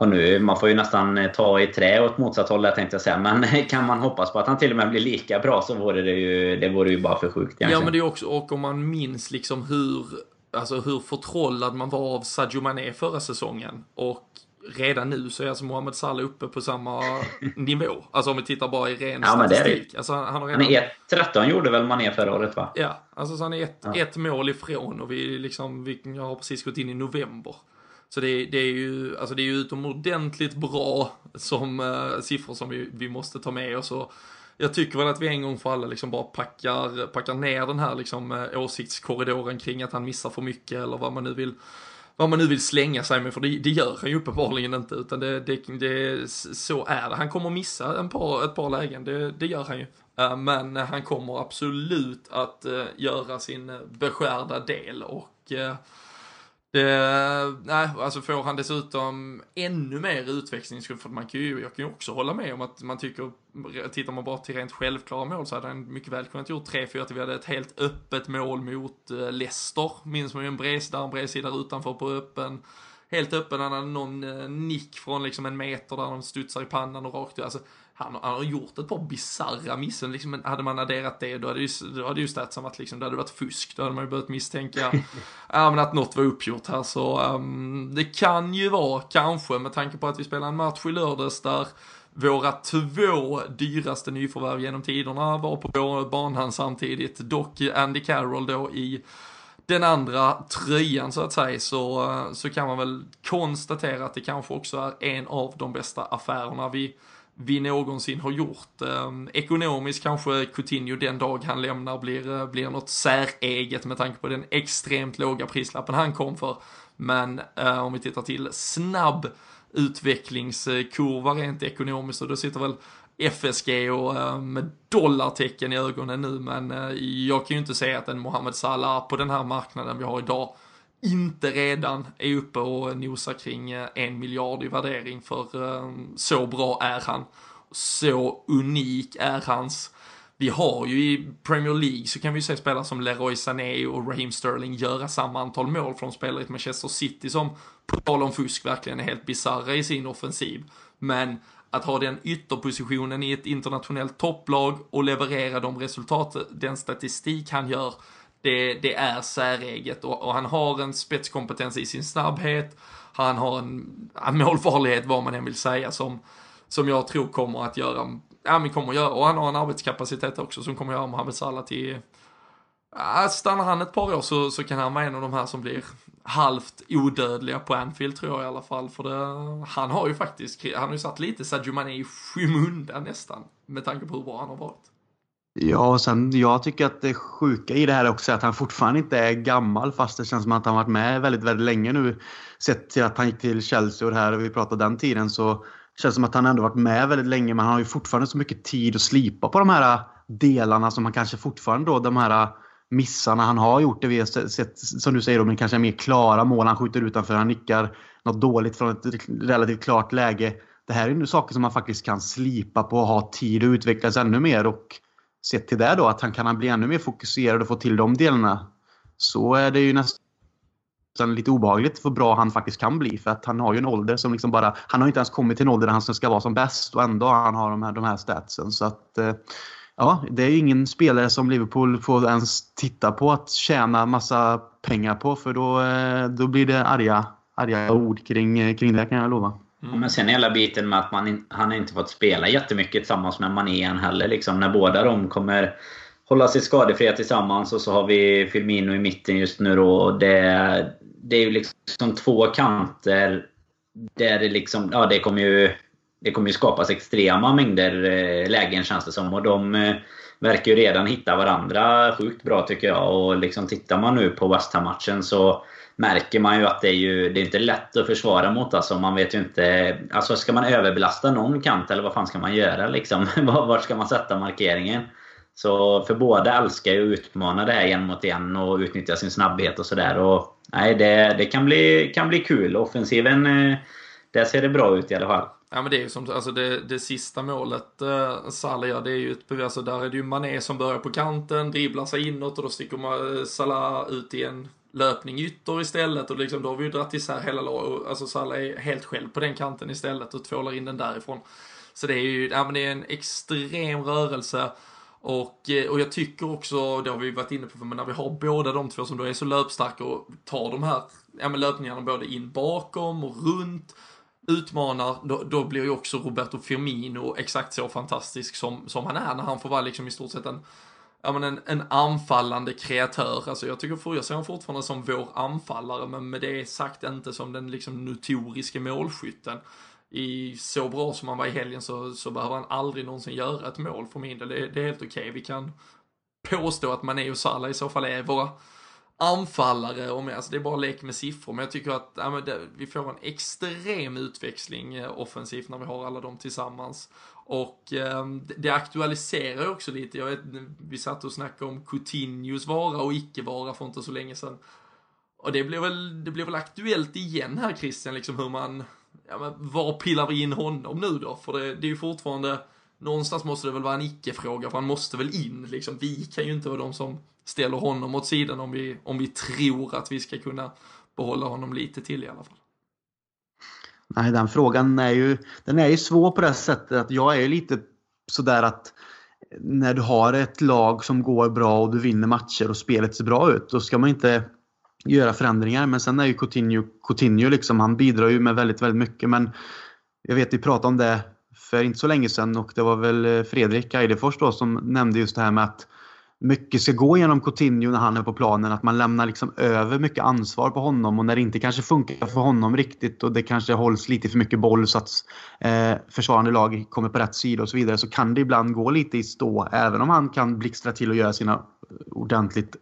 Och nu, man får ju nästan ta i trä åt motsatt håll där tänkte jag säga. Men kan man hoppas på att han till och med blir lika bra så vore det ju, det vore ju bara för sjukt egentligen. Ja men det är också, och om man minns liksom hur alltså hur förtrollad man var av Sadio Mané förra säsongen. Och redan nu så är alltså Mohamed Salah uppe på samma nivå. Alltså om vi tittar bara i ren ja, statistik. Alltså han, har redan... han är 13 gjorde väl Mané förra året va? Ja, alltså så han är ett, ja. ett mål ifrån och vi liksom, vi, jag har precis gått in i november. Så det, det, är ju, alltså det är ju utomordentligt bra som eh, siffror som vi, vi måste ta med oss. Och jag tycker väl att vi en gång för alla liksom bara packar, packar ner den här liksom eh, åsiktskorridoren kring att han missar för mycket eller vad man nu vill vad man nu vill slänga sig med, för det, det gör han ju uppenbarligen inte, utan det, det, det, så är det. Han kommer missa en par, ett par lägen, det, det gör han ju. Eh, men han kommer absolut att eh, göra sin eh, beskärda del och det, nej, alltså får han dessutom ännu mer utväxling, för man kan ju, jag kan ju också hålla med om att man tycker, tittar man bara till rent självklara mål så hade han mycket väl kunnat gjort 3-4 till vi hade ett helt öppet mål mot eh, Leicester, minns man ju en bres där, en bredsida utanför på öppen, helt öppen, han hade någon eh, nick från liksom en meter där de studsar i pannan och rakt alltså han, han har gjort ett par bisarra missen. Liksom, hade man adderat det, då hade ju, då hade ju statsen varit liksom, det hade varit fusk. Då hade man ju börjat misstänka ja, men att något var uppgjort här. Så um, det kan ju vara, kanske, med tanke på att vi spelar en match i lördags där våra två dyraste nyförvärv genom tiderna var på vår banan samtidigt. Dock Andy Carroll då i den andra tröjan så att säga så, så kan man väl konstatera att det kanske också är en av de bästa affärerna vi vi någonsin har gjort. Ehm, ekonomiskt kanske Coutinho den dag han lämnar blir, eh, blir något säreget med tanke på den extremt låga prislappen han kom för. Men eh, om vi tittar till snabb utvecklingskurva rent ekonomiskt och då sitter väl FSG och eh, med dollartecken i ögonen nu men eh, jag kan ju inte säga att en Mohamed Salah på den här marknaden vi har idag inte redan är uppe och nosar kring eh, en miljard i värdering för eh, så bra är han. Så unik är hans vi har ju i Premier League så kan vi ju se spelare som Leroy Sané och Raheem Sterling göra samma antal mål från spelare i ett Manchester City som på tal om fusk verkligen är helt bisarra i sin offensiv. Men att ha den ytterpositionen i ett internationellt topplag och leverera de resultat, den statistik han gör det, det är säreget och, och, han har en spetskompetens i sin snabbhet. Han har en, en målfarlighet, vad man än vill säga, som, som jag tror kommer att göra, ja men kommer att göra, och han har en arbetskapacitet också som kommer att göra Mohamed Salah till, ja, stannar han ett par år så, så kan han vara en av de här som blir halvt odödliga på Anfield tror jag i alla fall. För det, han har ju faktiskt, han har ju satt lite Sadio Mané i skymundan nästan. Med tanke på hur bra han har varit. Ja, och sen jag tycker att det sjuka i det här också är att han fortfarande inte är gammal fast det känns som att han varit med väldigt, väldigt länge nu. Sett till att han gick till Chelsea och det här och vi pratade den tiden så känns det som att han ändå varit med väldigt länge men han har ju fortfarande så mycket tid att slipa på de här äh, delarna som han kanske fortfarande då, de här äh, missarna han har gjort. Det vi har sett, som du säger, då, men kanske mer klara mål. Han skjuter utanför, han nickar något dåligt från ett relativt klart läge. Det här är nu saker som man faktiskt kan slipa på och ha tid att utvecklas ännu mer. Och sett till det då, att han kan bli ännu mer fokuserad och få till de delarna, så är det ju nästan lite obehagligt för bra han faktiskt kan bli. För att han har ju en ålder som liksom bara... Han har inte ens kommit till en ålder där han ska vara som bäst och ändå han har de här, de här statsen. Så att... Eh, ja, det är ingen spelare som Liverpool får ens titta på att tjäna massa pengar på för då, eh, då blir det arga, arga ord kring, eh, kring det kan jag lova. Mm. Men sen hela biten med att man, han inte fått spela jättemycket tillsammans med Mané heller. Liksom, när båda de kommer hålla sig skadefria tillsammans och så har vi Firmino i mitten just nu då. Det, det är ju liksom två kanter där det liksom... Ja, det kommer ju... det kommer ju skapas extrema mängder eh, lägen känns det som. Och de eh, verkar ju redan hitta varandra sjukt bra tycker jag. Och liksom tittar man nu på West Ham-matchen så märker man ju att det är ju det är inte lätt att försvara mot. Alltså, man vet ju inte... Alltså ska man överbelasta någon kant eller vad fan ska man göra liksom? Var ska man sätta markeringen? Så för båda älskar ju att utmana det här en mot en och utnyttja sin snabbhet och sådär. Nej, det, det kan, bli, kan bli kul. Offensiven, eh, där ser det bra ut i alla fall. Ja men det är ju som, alltså det, det sista målet eh, Salah gör, det är ju ett alltså där är det ju Mané som börjar på kanten, dribblar sig inåt och då sticker man eh, Salah ut i en löpning ytter istället och liksom då har vi ju dragit isär hela laget, alltså Salah är helt själv på den kanten istället och tvålar in den därifrån. Så det är ju, ja men det är en extrem rörelse och, eh, och jag tycker också, det har vi varit inne på, men när vi har båda de två som då är så löpstarka och tar de här ja, men löpningarna både in bakom och runt, utmanar, då, då blir ju också Roberto Firmino exakt så fantastisk som, som han är när han får vara liksom i stort sett en ja, men en, en anfallande kreatör. Alltså jag tycker jag ser honom fortfarande som vår anfallare, men med det sagt inte som den liksom notoriske målskytten. I så bra som han var i helgen så, så behöver han aldrig någonsin göra ett mål för min del. Det, det är helt okej. Okay. Vi kan påstå att Mané och Salah i så fall är våra anfallare och med, alltså det är bara lek med siffror, men jag tycker att ja, det, vi får en extrem utväxling eh, offensivt när vi har alla dem tillsammans. Och eh, det aktualiserar också lite, jag vet, vi satt och snackade om Coutinhos vara och icke-vara för inte så länge sedan. Och det blir väl, det blir väl aktuellt igen här Christian, liksom hur man, ja men var pillar vi in honom nu då? För det, det är ju fortfarande, någonstans måste det väl vara en icke-fråga, för han måste väl in liksom. Vi kan ju inte vara de som ställer honom åt sidan om vi, om vi tror att vi ska kunna behålla honom lite till i alla fall. Nej, den frågan är ju, den är ju svår på det sättet att jag är lite sådär att när du har ett lag som går bra och du vinner matcher och spelet ser bra ut, då ska man inte göra förändringar. Men sen är ju Coutinho, Coutinho liksom, han bidrar ju med väldigt, väldigt mycket. Men jag vet, vi pratade om det för inte så länge sedan och det var väl eh, Fredrik Eidefors då som nämnde just det här med att mycket ska gå genom Coutinho när han är på planen. Att man lämnar liksom över mycket ansvar på honom och när det inte kanske funkar för honom riktigt och det kanske hålls lite för mycket boll så att eh, försvarande lag kommer på rätt sida och så vidare så kan det ibland gå lite i stå. Även om han kan blixtra till och göra sina ordentligt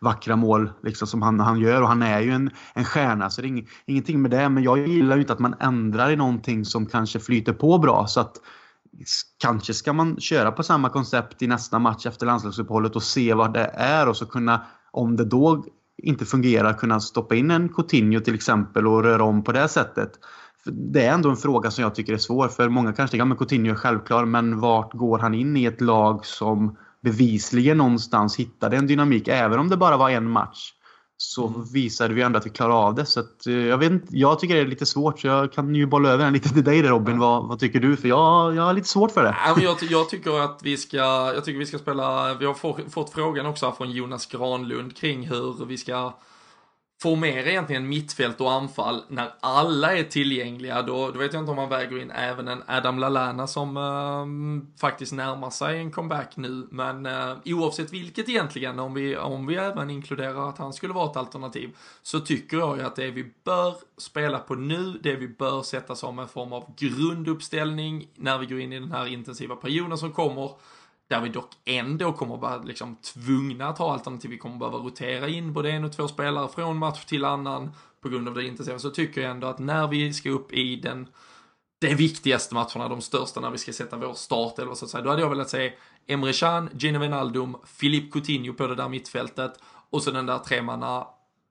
vackra mål liksom, som han, han gör. Och han är ju en, en stjärna, så det är ing, ingenting med det. Men jag gillar ju inte att man ändrar i någonting som kanske flyter på bra. Så att Kanske ska man köra på samma koncept i nästa match efter landslagsuppehållet och se vad det är och så kunna, om det då inte fungerar, kunna stoppa in en Coutinho till exempel och röra om på det sättet. För det är ändå en fråga som jag tycker är svår för många kanske tycker att Coutinho är självklar men vart går han in i ett lag som bevisligen någonstans hittade en dynamik även om det bara var en match? Så visade vi ändå att vi klarar av det. Så att, eh, jag, vet inte, jag tycker det är lite svårt, så jag kan ju bolla över den lite till dig Robin. Ja. Vad, vad, tycker du? För jag, jag har lite svårt för det. Ja, men jag, jag, tycker att vi ska, jag tycker vi ska spela, vi har fått, fått frågan också från Jonas Granlund kring hur vi ska formera egentligen mittfält och anfall när alla är tillgängliga. Då, då vet jag inte om man väger in även en Adam Lallana som eh, faktiskt närmar sig en comeback nu. Men eh, oavsett vilket egentligen, om vi, om vi även inkluderar att han skulle vara ett alternativ, så tycker jag ju att det vi bör spela på nu, det vi bör sätta som en form av grunduppställning när vi går in i den här intensiva perioden som kommer, där vi dock ändå kommer att vara liksom tvungna att ha alternativ. Vi kommer att behöva rotera in både en och två spelare från match till annan på grund av det intensiva. Så tycker jag ändå att när vi ska upp i den de viktigaste matcherna, de största när vi ska sätta vår start eller så att säga. Då hade jag velat se Emre Can, Gino Wijnaldum, Filip Coutinho på det där mittfältet och så den där tremanna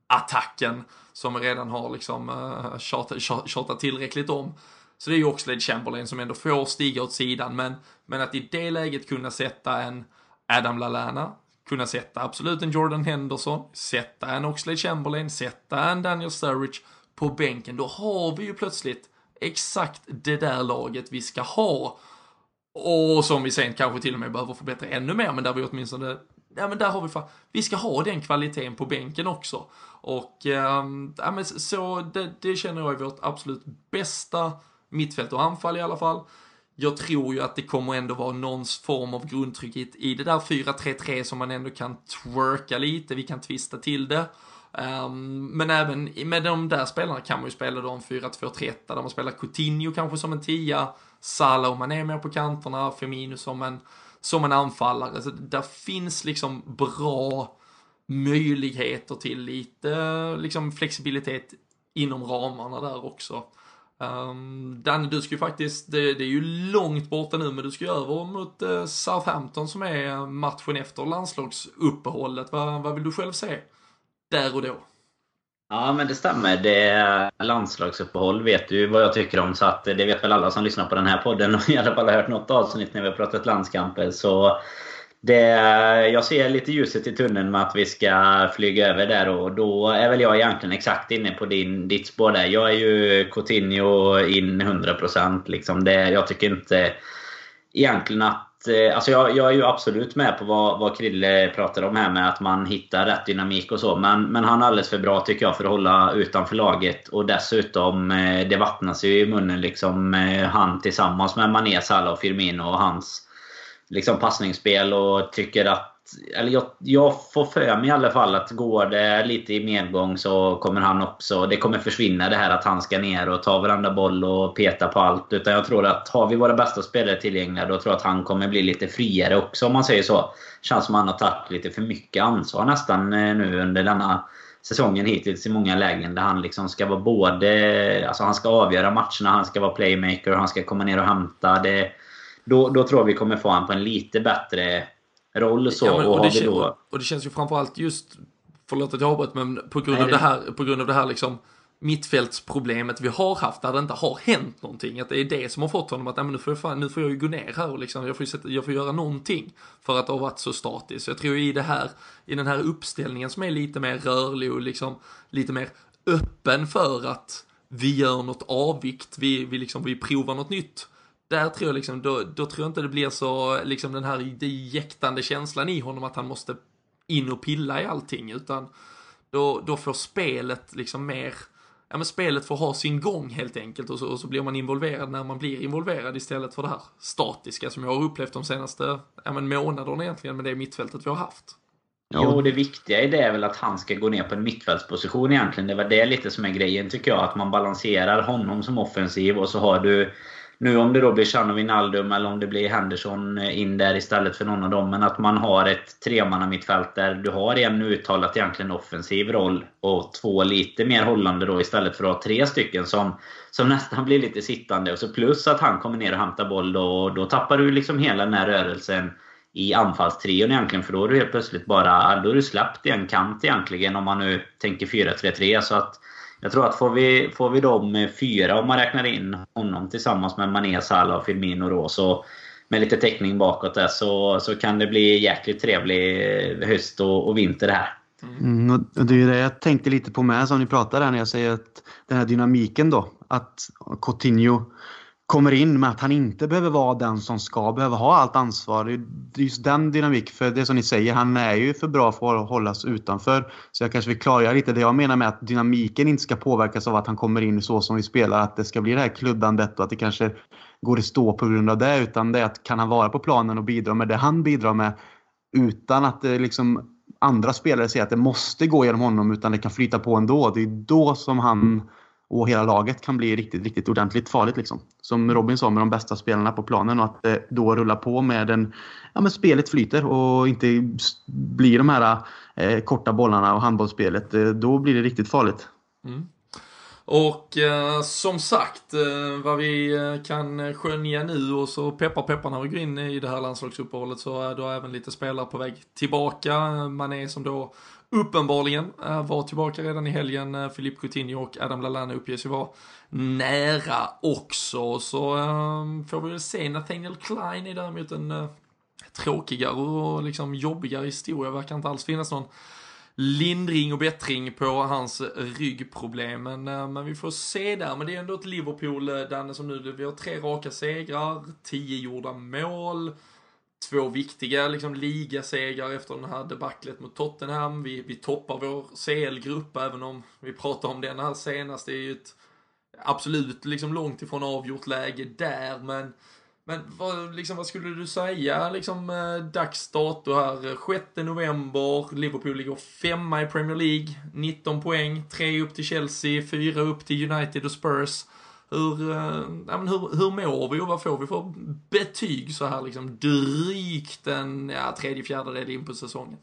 attacken som vi redan har liksom uh, tjatat, tjatat tillräckligt om. Så det är ju Oxlade Chamberlain som ändå får stiga åt sidan, men, men att i det läget kunna sätta en Adam Lallana, kunna sätta absolut en Jordan Henderson, sätta en Oxlade Chamberlain, sätta en Daniel Sturridge på bänken, då har vi ju plötsligt exakt det där laget vi ska ha. Och som vi sen kanske till och med behöver förbättra ännu mer, men där vi åtminstone, ja men där har vi fan, vi ska ha den kvaliteten på bänken också. Och, ehm, ja men så, det, det känner jag är vårt absolut bästa mittfält och anfall i alla fall. Jag tror ju att det kommer ändå vara någon form av grundtrygghet i det där 4-3-3 som man ändå kan twerka lite, vi kan twista till det. Um, men även med de där spelarna kan man ju spela de 4-2-3-1 där man spelar Coutinho kanske som en tia, Salah och Mané mer på kanterna, Firmino som en, som en anfallare. Så där finns liksom bra möjligheter till lite liksom flexibilitet inom ramarna där också. Ehm, um, Danne, du ska ju faktiskt, det, det, är ju långt borta nu, men du ska ju över mot uh, Southampton som är matchen efter landslagsuppehållet. Va, vad vill du själv se där och då? Ja, men det stämmer. Det är landslagsuppehåll vet du vad jag tycker om. Så att det vet väl alla som lyssnar på den här podden och i alla fall har hört något avsnitt när vi har pratat landskamper. Så det, jag ser lite ljuset i tunneln med att vi ska flyga över där och då är väl jag egentligen exakt inne på din, ditt spår där. Jag är ju Coutinho in 100% liksom. Det, jag tycker inte egentligen att eh, Alltså jag, jag är ju absolut med på vad, vad Krille pratar om här med att man hittar rätt dynamik och så. Men, men han är alldeles för bra tycker jag för att hålla utanför laget. Och dessutom, eh, det vattnas ju i munnen liksom. Eh, han tillsammans med Mané, Salah och Firmino och hans liksom passningsspel och tycker att eller jag, jag får för mig i alla fall att går det lite i medgång så kommer han också... Det kommer försvinna det här att han ska ner och ta varandra boll och peta på allt. Utan jag tror att har vi våra bästa spelare tillgängliga då tror jag att han kommer bli lite friare också om man säger så. Känns som att han har tagit lite för mycket ansvar nästan eh, nu under denna säsongen hittills i många lägen där han liksom ska vara både... Alltså han ska avgöra matcherna, han ska vara playmaker han ska komma ner och hämta. Det, då, då tror jag vi kommer få honom på en lite bättre roll. Så, ja, men, och, och, det, då... och det känns ju framförallt just, förlåt att jag avbröt, men på grund, Nej, av det här, på grund av det här liksom mittfältsproblemet vi har haft där det inte har hänt någonting. Att det är det som har fått honom att, nu, får jag fan, nu får jag ju gå ner här och liksom, jag får, sätta, jag får göra någonting för att det har varit så statiskt. Så jag tror i det här, i den här uppställningen som är lite mer rörlig och liksom lite mer öppen för att vi gör något avvikt, vi, vi, liksom, vi provar något nytt där tror jag liksom, då, då tror jag inte det blir så, liksom den här jäktande känslan i honom att han måste in och pilla i allting, utan då, då får spelet liksom mer, ja men spelet får ha sin gång helt enkelt och så, och så blir man involverad när man blir involverad istället för det här statiska som jag har upplevt de senaste, ja men månaderna egentligen med det mittfältet vi har haft. Jo, det viktiga i det är väl att han ska gå ner på en mittfältsposition egentligen. Det var det lite som är grejen tycker jag. Att man balanserar honom som offensiv och så har du nu om det då blir Chano Wijnaldum eller om det blir Henderson eh, in där istället för någon av dem. Men att man har ett tremannamittfält där du har en uttalat egentligen offensiv roll och två lite mer hållande då istället för att ha tre stycken som, som nästan blir lite sittande. Och så plus att han kommer ner och hämtar boll då, och då tappar du liksom hela den här rörelsen i anfallstrion egentligen. För då är du helt plötsligt bara, då är du släppt i en kant egentligen om man nu tänker 4-3-3. Så att jag tror att får vi, får vi de fyra, om man räknar in honom tillsammans med Mané, Salah och Firmino då, så med lite täckning bakåt där så, så kan det bli jäkligt trevlig höst och, och vinter här. Mm, och det är det jag tänkte lite på med som ni pratar här när jag säger att den här dynamiken då. Att Coutinho kommer in med att han inte behöver vara den som ska behöva ha allt ansvar. Det är just den dynamik. för det som ni säger, han är ju för bra för att hållas utanför. Så jag kanske vill klargöra lite det jag menar med att dynamiken inte ska påverkas av att han kommer in så som vi spelar, att det ska bli det här kluddandet och att det kanske går i stå på grund av det. Utan det är att kan han vara på planen och bidra med det han bidrar med utan att det liksom andra spelare säger att det måste gå genom honom utan det kan flyta på ändå. Det är då som han och hela laget kan bli riktigt, riktigt ordentligt farligt. Liksom. Som Robin sa med de bästa spelarna på planen och att det då rulla på med en... Ja, men spelet flyter och inte blir de här eh, korta bollarna och handbollsspelet. Eh, då blir det riktigt farligt. Mm. Och eh, som sagt, eh, vad vi eh, kan skönja nu och så peppar peppar när vi går in i det här landslagsuppehållet så är då även lite spelare på väg tillbaka. Man är som då uppenbarligen eh, var tillbaka redan i helgen. Eh, Filip Coutinho och Adam Lallana uppges ju vara nära också. Så um, får vi väl se. Nathaniel Klein är däremot en uh, tråkigare och liksom jobbigare historia. Verkar inte alls finnas någon lindring och bättring på hans ryggproblem. Men, men vi får se där. Men det är ändå ett Liverpool, Danne, som nu, vi har tre raka segrar, tio gjorda mål två viktiga liksom, ligasegrar efter den här debaclet mot Tottenham. Vi, vi toppar vår CL-grupp, även om vi pratar om den här senast. Det är ju ett absolut liksom, långt ifrån avgjort läge där, men men vad, liksom, vad skulle du säga, liksom eh, dags dato här, 6 november, Liverpool ligger femma i Premier League, 19 poäng, 3 upp till Chelsea, 4 upp till United och Spurs. Hur, eh, ja, men hur, hur mår vi och vad får vi för betyg så här liksom drygt en ja, tredje fjärdedel in på säsongen?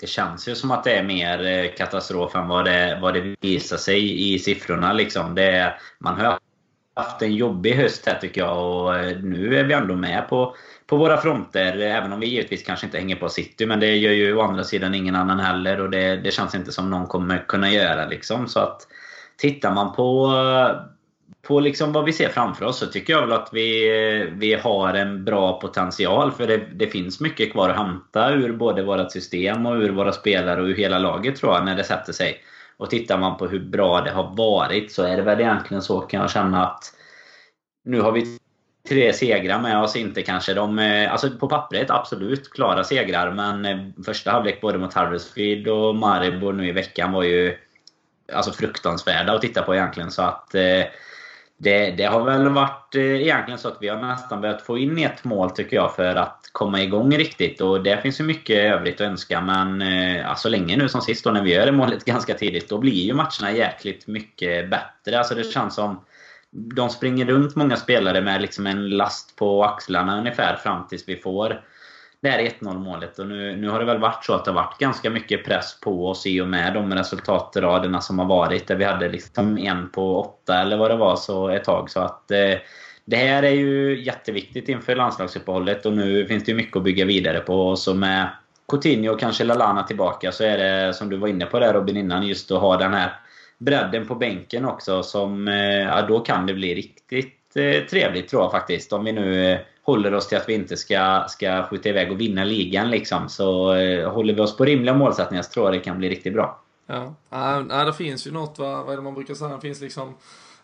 Det känns ju som att det är mer eh, katastrof än vad det, vad det visar sig i siffrorna. Liksom. Det, man har haft en jobbig höst här tycker jag och eh, nu är vi ändå med på, på våra fronter. Även om vi givetvis kanske inte hänger på City. Men det gör ju å andra sidan ingen annan heller och det, det känns inte som någon kommer kunna göra. Liksom. Så att Tittar man på, eh, på liksom vad vi ser framför oss så tycker jag väl att vi, eh, vi har en bra potential. För det, det finns mycket kvar att hämta ur både vårt system och ur våra spelare och ur hela laget tror jag när det sätter sig. Och tittar man på hur bra det har varit så är det väl egentligen så kan jag känna att nu har vi tre segrar med oss. Inte kanske de... Eh, alltså på pappret absolut klara segrar men första halvlek både mot Harvestfield och Maribor nu i veckan var ju alltså fruktansvärda att titta på egentligen. Så att eh, det, det, har väl varit eh, egentligen så att vi har nästan börjat få in ett mål tycker jag för att komma igång riktigt. Och det finns ju mycket övrigt att önska men eh, alltså länge nu som sist då när vi gör det målet ganska tidigt då blir ju matcherna jäkligt mycket bättre. Alltså det känns som de springer runt många spelare med liksom en last på axlarna ungefär fram tills vi får det här 1-0 målet. Och nu, nu har det väl varit så att det har varit ganska mycket press på oss i och med de resultatraderna som har varit. Där vi hade liksom en på åtta eller vad det var så ett tag. Så att eh, det här är ju jätteviktigt inför landslagsuppehållet och nu finns det ju mycket att bygga vidare på. Och så med Coutinho och kanske Lalana tillbaka så är det som du var inne på där Robin innan just att ha den här bredden på bänken också. Som, eh, ja, då kan det bli riktigt eh, trevligt tror jag faktiskt. Om vi nu eh, håller oss till att vi inte ska, ska skjuta iväg och vinna ligan. Liksom. Så eh, håller vi oss på rimliga målsättningar så tror jag det kan bli riktigt bra. Ja, ja det finns ju något, vad, vad är det man brukar säga, det finns liksom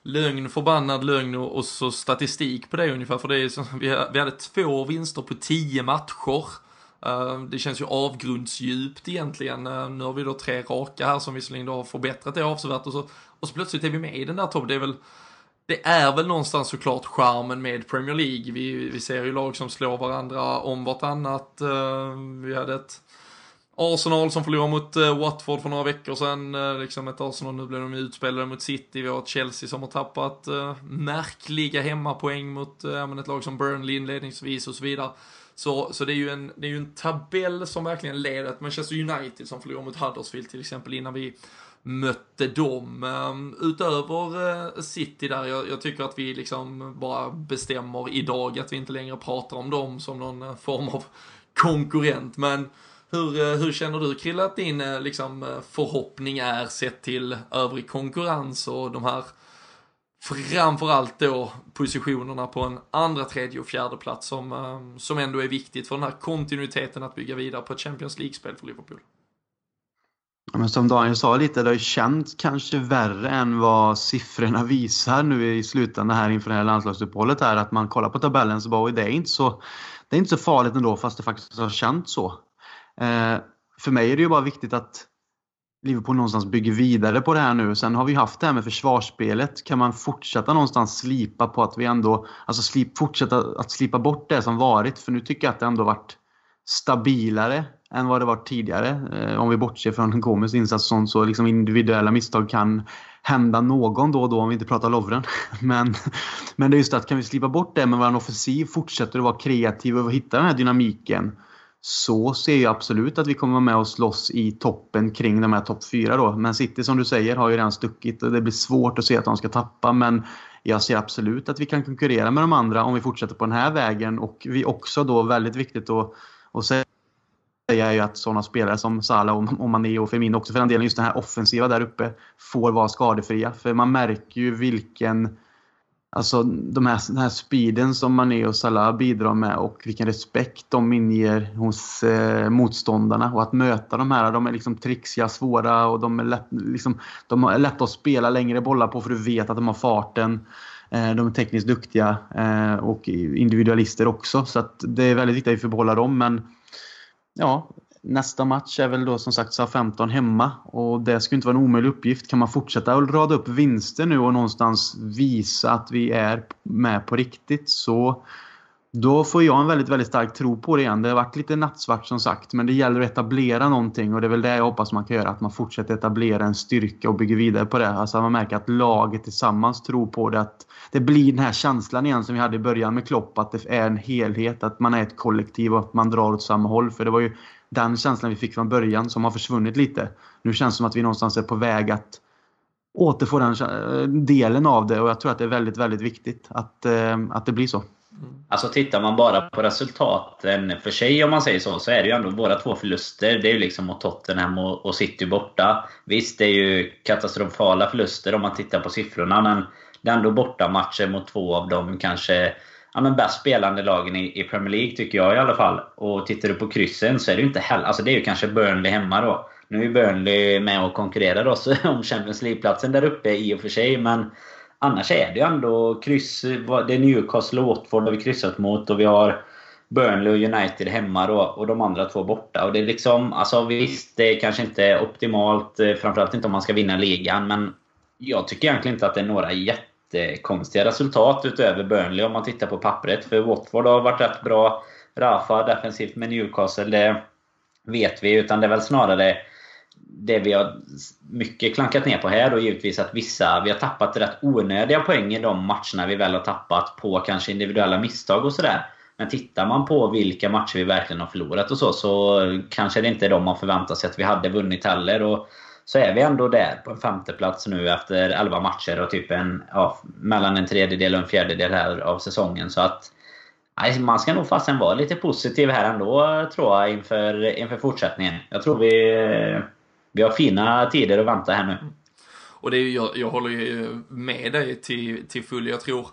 lögn, förbannad lögn och, och så statistik på det ungefär. För det är så, vi, vi hade två vinster på tio matcher. Eh, det känns ju avgrundsdjupt egentligen. Eh, nu har vi då tre raka här som visserligen då har förbättrat det avsevärt och så, och så plötsligt är vi med i den där toppen. Det är väl det är väl någonstans såklart charmen med Premier League. Vi, vi ser ju lag som slår varandra om vartannat. Eh, vi hade ett Arsenal som förlorade mot eh, Watford för några veckor sedan. Eh, liksom ett Arsenal, nu blev de utspelade mot City. Vi har ett Chelsea som har tappat märkliga hemmapoäng mot ett lag som Burnley inledningsvis och så vidare. Så, så det är ju en, det är ju en tabell som verkligen leder till Manchester United som förlorade mot Huddersfield till exempel innan vi mötte dem. Ehm, utöver eh, City där, jag, jag, tycker att vi liksom bara bestämmer idag att vi inte längre pratar om dem som någon eh, form av konkurrent. Men hur, eh, hur känner du Krille att din liksom, förhoppning är sett till övrig konkurrens och de här framförallt då positionerna på en andra, tredje och fjärde plats som, ehm, som ändå är viktigt för den här kontinuiteten att bygga vidare på ett Champions League-spel för Liverpool? Men som Daniel sa lite, det har ju känts kanske värre än vad siffrorna visar nu i slutändan här inför det här landslagsuppehållet här. Att man kollar på tabellen så bara, det är inte så, det är inte så farligt ändå fast det faktiskt har känts så. Eh, för mig är det ju bara viktigt att Liverpool någonstans bygger vidare på det här nu. Sen har vi haft det här med försvarsspelet. Kan man fortsätta någonstans slipa på att vi ändå, alltså slip, fortsätta att slipa bort det som varit. För nu tycker jag att det ändå varit stabilare än vad det varit tidigare. Eh, om vi bortser från Gomes insats sånt så liksom individuella misstag kan hända någon då och då om vi inte pratar Lovren. Men, men det är just att kan vi slipa bort det med vår offensiv, fortsätter att vara kreativa och hitta den här dynamiken så ser jag absolut att vi kommer vara med och slåss i toppen kring de här topp fyra då. Men City som du säger har ju redan stuckit och det blir svårt att se att de ska tappa. Men jag ser absolut att vi kan konkurrera med de andra om vi fortsätter på den här vägen. Och vi också då väldigt viktigt att, Sen säga är ju att sådana spelare som Salah och Mané och Firmino också för den delen, just den här offensiva där uppe, får vara skadefria. För man märker ju vilken Alltså de här, den här speeden som Mané och Salah bidrar med och vilken respekt de inger hos eh, motståndarna. Och att möta de här, de är liksom trixiga, svåra och de är, lätt, liksom, de är lätta att spela längre bollar på för du vet att de har farten. Eh, de är tekniskt duktiga eh, och individualister också. Så att det är väldigt viktigt att vi får behålla dem. Men ja, nästa match är väl då som sagt SA-15 hemma och det skulle inte vara en omöjlig uppgift. Kan man fortsätta att rada upp vinster nu och någonstans visa att vi är med på riktigt så då får jag en väldigt, väldigt stark tro på det igen. Det har varit lite nattsvart som sagt, men det gäller att etablera någonting och det är väl det jag hoppas man kan göra. Att man fortsätter etablera en styrka och bygger vidare på det. Alltså att man märker att laget tillsammans tror på det. Att det blir den här känslan igen som vi hade i början med Klopp. Att det är en helhet, att man är ett kollektiv och att man drar åt samma håll. För det var ju den känslan vi fick från början som har försvunnit lite. Nu känns det som att vi någonstans är på väg att återfå den eh, delen av det och jag tror att det är väldigt, väldigt viktigt att, eh, att det blir så. Alltså tittar man bara på resultaten för sig om man säger så, så är det ju ändå våra två förluster. Det är ju liksom mot Tottenham och, och City borta. Visst, det är ju katastrofala förluster om man tittar på siffrorna, men det är ändå borta matcher mot två av de kanske ja, men bäst spelande lagen i, i Premier League, tycker jag i alla fall. Och tittar du på kryssen så är det ju inte heller... Alltså det är ju kanske Burnley hemma då. Nu är ju Burnley med och konkurrerar då, om Champions League-platsen där uppe i och för sig, men annars är det ju ändå kryss. Det är Newcastle och Watford har vi kryssat mot och vi har Burnley och United hemma då, och de andra två borta. Och det är liksom, alltså visst, det är kanske inte optimalt, eh, framförallt inte om man ska vinna ligan, men jag tycker egentligen inte att det är några jättekonstiga resultat utöver Burnley om man tittar på pappret. För Watford har varit rätt bra. Rafa defensivt med Newcastle, det vet vi. Utan det är väl snarare det vi har mycket klankat ner på här då givetvis att vissa, vi har tappat rätt onödiga poäng i de matcherna vi väl har tappat på kanske individuella misstag och sådär. Men tittar man på vilka matcher vi verkligen har förlorat och så, så kanske det inte är de man förväntar sig att vi hade vunnit heller. Och så är vi ändå där på en femteplats nu efter 11 matcher och typ en, ja, mellan en tredjedel och en fjärdedel här av säsongen. Så att man ska nog fasen vara lite positiv här ändå, tror jag, inför, inför fortsättningen. Jag tror vi vi har fina tider att vänta här nu. Mm. Och det är, jag, jag håller ju med dig till, till full. Jag tror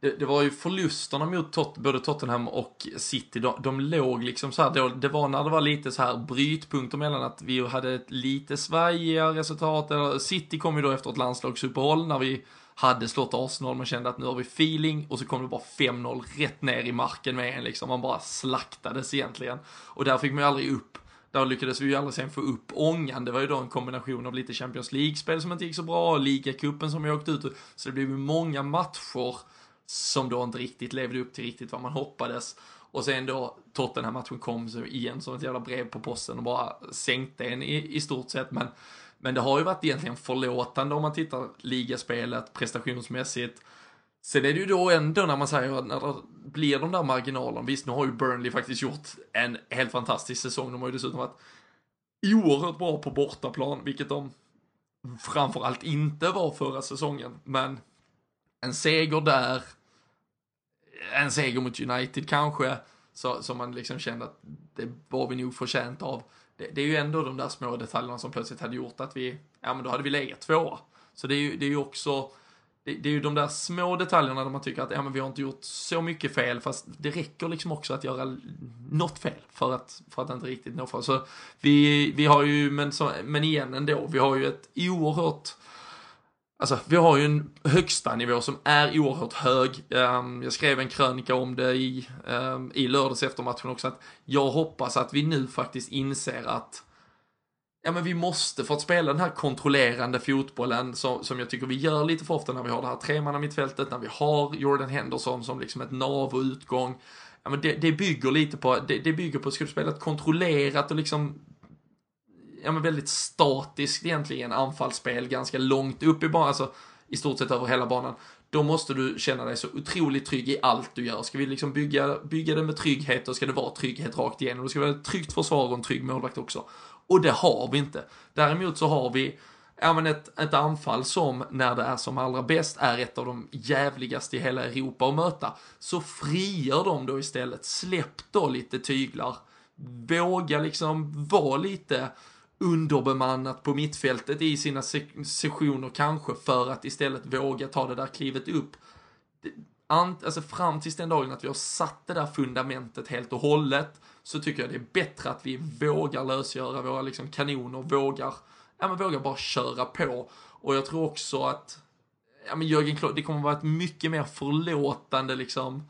det, det, var ju förlusterna mot tot, både Tottenham och City, de, de låg liksom så här, det, det var när det var lite så här brytpunkter mellan att vi hade ett lite svajiga resultat, eller City kom ju då efter ett landslagsuppehåll när vi hade slått Arsenal, man kände att nu har vi feeling och så kom det bara 5-0 rätt ner i marken med en liksom, man bara slaktades egentligen. Och där fick man ju aldrig upp där lyckades vi ju aldrig sen få upp ångan. Det var ju då en kombination av lite Champions League-spel som inte gick så bra, ligacupen som vi åkte ut Så det blev ju många matcher som då inte riktigt levde upp till riktigt vad man hoppades. Och sen då Tottenham-matchen kom så igen som ett jävla brev på posten och bara sänkte en i, i stort sett. Men, men det har ju varit egentligen förlåtande om man tittar ligaspelet prestationsmässigt. Sen är det ju då ändå när man säger att när det blir de där marginalerna, visst nu har ju Burnley faktiskt gjort en helt fantastisk säsong, de har ju dessutom varit oerhört bra på bortaplan, vilket de framförallt inte var förra säsongen, men en seger där, en seger mot United kanske, så, som man liksom kände att det var vi nog förtjänt av. Det, det, är ju ändå de där små detaljerna som plötsligt hade gjort att vi, ja men då hade vi legat tvåa. Så det är ju, det är ju också det, det, är ju de där små detaljerna där man tycker att ja, men vi har inte gjort så mycket fel, fast det räcker liksom också att göra något fel för att, för att inte riktigt nå fram. Så vi, vi har ju, men, så, men igen ändå, vi har ju ett oerhört Alltså, vi har ju en högsta nivå som är oerhört hög. Ehm, jag skrev en krönika om det i, ehm, i lördags efter matchen också, att jag hoppas att vi nu faktiskt inser att ja men vi måste, för att spela den här kontrollerande fotbollen som, som jag tycker vi gör lite för ofta när vi har det här tremannamittfältet, när vi har Jordan Henderson som liksom ett nav och utgång. Ja men det, det bygger lite på, det, det bygger på, ska du spela ett kontrollerat och liksom ja men väldigt statiskt egentligen anfallsspel ganska långt upp i banan, alltså i stort sett över hela banan. Då måste du känna dig så otroligt trygg i allt du gör. Ska vi liksom bygga, bygga det med trygghet, då ska det vara trygghet rakt igenom. Då ska vara ett tryggt försvar och en trygg målvakt också. Och det har vi inte. Däremot så har vi ja, men ett, ett anfall som, när det är som allra bäst, är ett av de jävligaste i hela Europa att möta. Så frigör de då istället. Släpp då lite tyglar. Våga liksom vara lite underbemannat på mittfältet i sina se sessioner kanske för att istället våga ta det där klivet upp. Alltså fram tills den dagen att vi har satt det där fundamentet helt och hållet så tycker jag det är bättre att vi vågar lösgöra våra liksom kanoner, vågar, ja men vågar bara köra på. Och jag tror också att, ja men Jörgen Klopp, det kommer vara ett mycket mer förlåtande liksom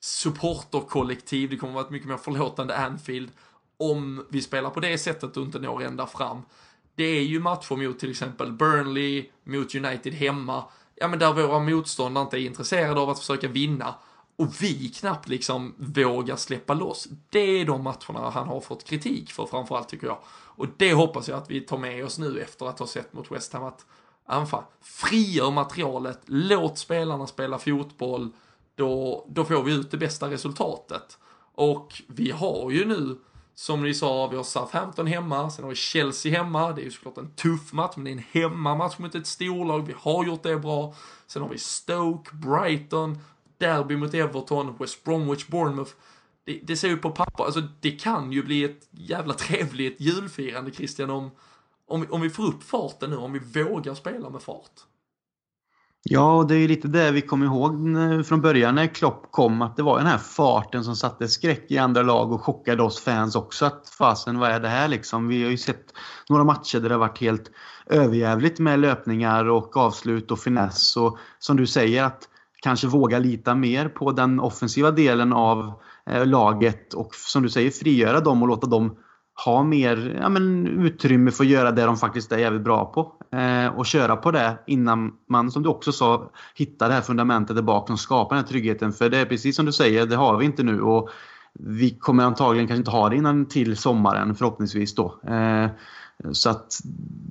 supporterkollektiv, det kommer vara ett mycket mer förlåtande Anfield om vi spelar på det sättet och inte når ända fram. Det är ju matcher mot till exempel Burnley, mot United hemma, ja men där våra motståndare inte är intresserade av att försöka vinna och vi knappt liksom vågar släppa loss. Det är de matcherna han har fått kritik för framförallt tycker jag. Och det hoppas jag att vi tar med oss nu efter att ha sett mot West Ham att anfall, frigör materialet, låt spelarna spela fotboll, då, då får vi ut det bästa resultatet. Och vi har ju nu, som ni sa, vi har Southampton hemma, sen har vi Chelsea hemma, det är ju såklart en tuff match, men det är en hemmamatch mot ett storlag, vi har gjort det bra. Sen har vi Stoke, Brighton, derby mot Everton, West Bromwich, Bournemouth. Det, det ser ju på papper, alltså det kan ju bli ett jävla trevligt julfirande Christian om, om, om vi får upp farten nu, om vi vågar spela med fart. Ja, det är ju lite det vi kom ihåg eh, från början när Klopp kom. Att det var den här farten som satte skräck i andra lag och chockade oss fans också. Att fasen, vad är det här liksom? Vi har ju sett några matcher där det har varit helt överjävligt med löpningar och avslut och finess. Och som du säger, att kanske våga lita mer på den offensiva delen av eh, laget och som du säger frigöra dem och låta dem ha mer ja, men, utrymme för att göra det de faktiskt är jävligt bra på. Eh, och köra på det innan man, som du också sa, hittar det här fundamentet där bak som skapar den här tryggheten. För det är precis som du säger, det har vi inte nu. Och vi kommer antagligen kanske inte ha det innan till sommaren förhoppningsvis då. Eh, så att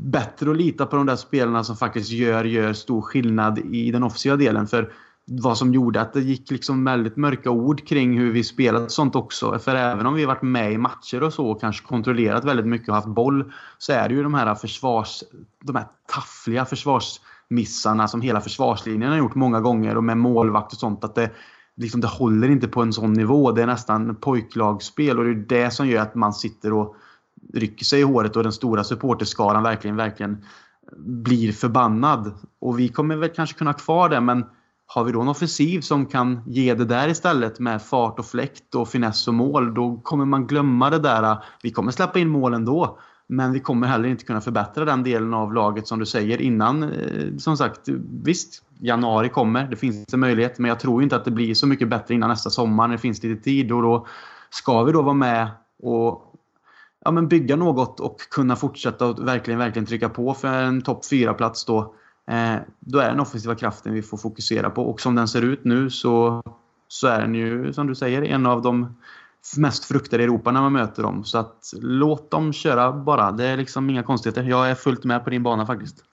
bättre att lita på de där spelarna som faktiskt gör, gör stor skillnad i den offensiva delen. För vad som gjorde att det gick liksom väldigt mörka ord kring hur vi spelat sånt också. För även om vi varit med i matcher och så och kanske kontrollerat väldigt mycket och haft boll så är det ju de här försvars... De här taffliga försvarsmissarna som hela försvarslinjen har gjort många gånger och med målvakt och sånt. Att det, liksom, det håller inte på en sån nivå. Det är nästan pojklagsspel och det är det som gör att man sitter och rycker sig i håret och den stora supporterskaran verkligen, verkligen blir förbannad. Och vi kommer väl kanske kunna ha kvar det men har vi då en offensiv som kan ge det där istället med fart och fläkt och finess och mål, då kommer man glömma det där. Vi kommer släppa in mål ändå. Men vi kommer heller inte kunna förbättra den delen av laget som du säger innan. Eh, som sagt, visst, januari kommer. Det finns en möjlighet. Men jag tror inte att det blir så mycket bättre innan nästa sommar när det finns lite tid. Och då ska vi då vara med och ja, men bygga något och kunna fortsätta och verkligen, verkligen trycka på för en topp 4-plats då Eh, då är den offensiva kraften vi får fokusera på. Och som den ser ut nu så, så är den ju, som du säger, en av de mest fruktade i Europa när man möter dem. Så att låt dem köra bara. Det är liksom inga konstigheter. Jag är fullt med på din bana faktiskt.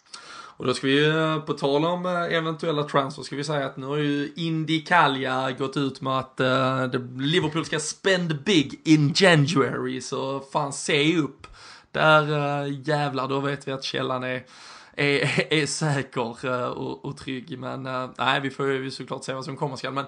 Och då ska vi, eh, på tal om eh, eventuella transfer, ska vi säga att nu har ju Indy Kalja gått ut med att uh, Liverpool ska spend big in January, så fan se upp. Där uh, jävlar, då vet vi att källan är är, är säker eh, och, och trygg. Men eh, nej, vi får ju såklart se vad som kommer skall. Men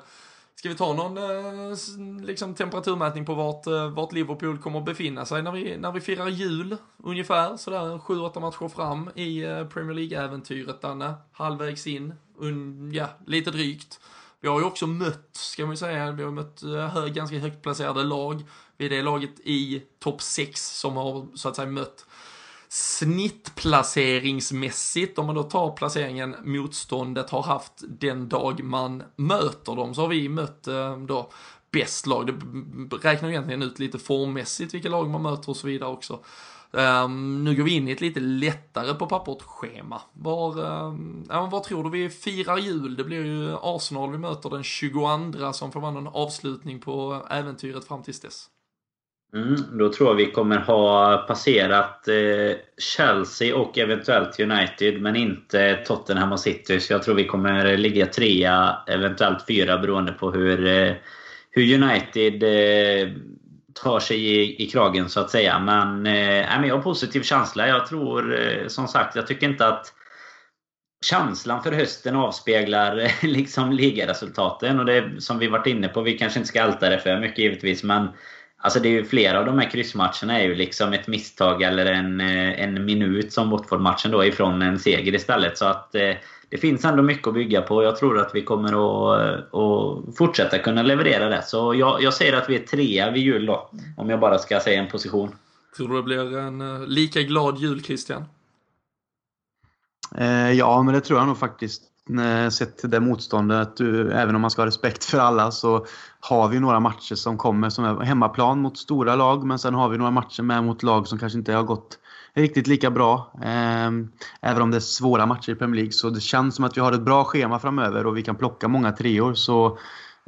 ska vi ta någon eh, liksom, temperaturmätning på vart, vart Liverpool kommer att befinna sig när vi, när vi firar jul? Ungefär sådär 7-8 matcher fram i Premier League-äventyret, Danne. Halvvägs in, un, ja, lite drygt. Vi har ju också mött, ska man ju säga, vi har mött hög, ganska högt placerade lag. Vi är det laget i topp 6 som har så att säga mött snittplaceringsmässigt, om man då tar placeringen motståndet har haft den dag man möter dem, så har vi mött eh, då bäst lag. Det räknar egentligen ut lite formmässigt vilka lag man möter och så vidare också. Um, nu går vi in i ett lite lättare på pappret schema. Var, um, ja, var tror du vi firar jul? Det blir ju Arsenal vi möter den 22 som får vara en avslutning på äventyret fram tills dess. Mm, då tror jag vi kommer ha passerat eh, Chelsea och eventuellt United, men inte Tottenham och City. Så jag tror vi kommer ligga trea, eventuellt fyra, beroende på hur, eh, hur United eh, tar sig i, i kragen, så att säga. Men, eh, men jag har positiv känsla. Jag tror, eh, som sagt, jag tycker inte att känslan för hösten avspeglar eh, liksom ligaresultaten. Och det som vi varit inne på, vi kanske inte ska älta det för mycket givetvis, men Alltså det är ju flera av de här kryssmatcherna är ju liksom ett misstag eller en, eh, en minut som Watford-matchen då ifrån en seger istället. Så att eh, det finns ändå mycket att bygga på. Jag tror att vi kommer att, att fortsätta kunna leverera det. Så jag, jag säger att vi är trea vid jul då. Om jag bara ska säga en position. Tror du det blir en eh, lika glad jul Christian? Eh, ja, men det tror jag nog faktiskt. Eh, sett till det motståndet, även om man ska ha respekt för alla, så har vi några matcher som kommer som är hemmaplan mot stora lag. Men sen har vi några matcher med mot lag som kanske inte har gått riktigt lika bra. Ehm, även om det är svåra matcher i Premier League. Så det känns som att vi har ett bra schema framöver och vi kan plocka många treor. Så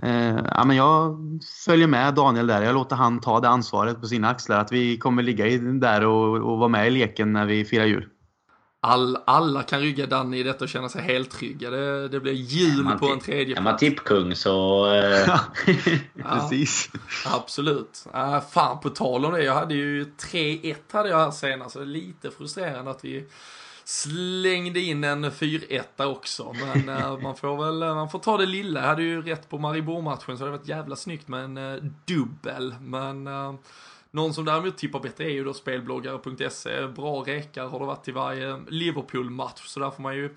eh, ja, men jag följer med Daniel där. Jag låter han ta det ansvaret på sina axlar. Att vi kommer ligga där och, och vara med i leken när vi firar jul. All, alla kan rygga Danny i detta och känna sig helt trygga. Det, det blir jul på en tredje Är man tippkung så... Eh... Precis. Ja, absolut. Uh, fan, på tal om det. Jag hade ju 3-1 hade jag här senast. Så det är lite frustrerande att vi slängde in en 4-1 också. Men uh, man får väl man får ta det lilla. Jag hade ju rätt på Maribor-matchen så det hade varit jävla snyggt med en uh, dubbel. Men någon som däremot tippar bättre är ju då spelbloggare.se. Bra rekar har det varit till varje Liverpool-match, så där får man ju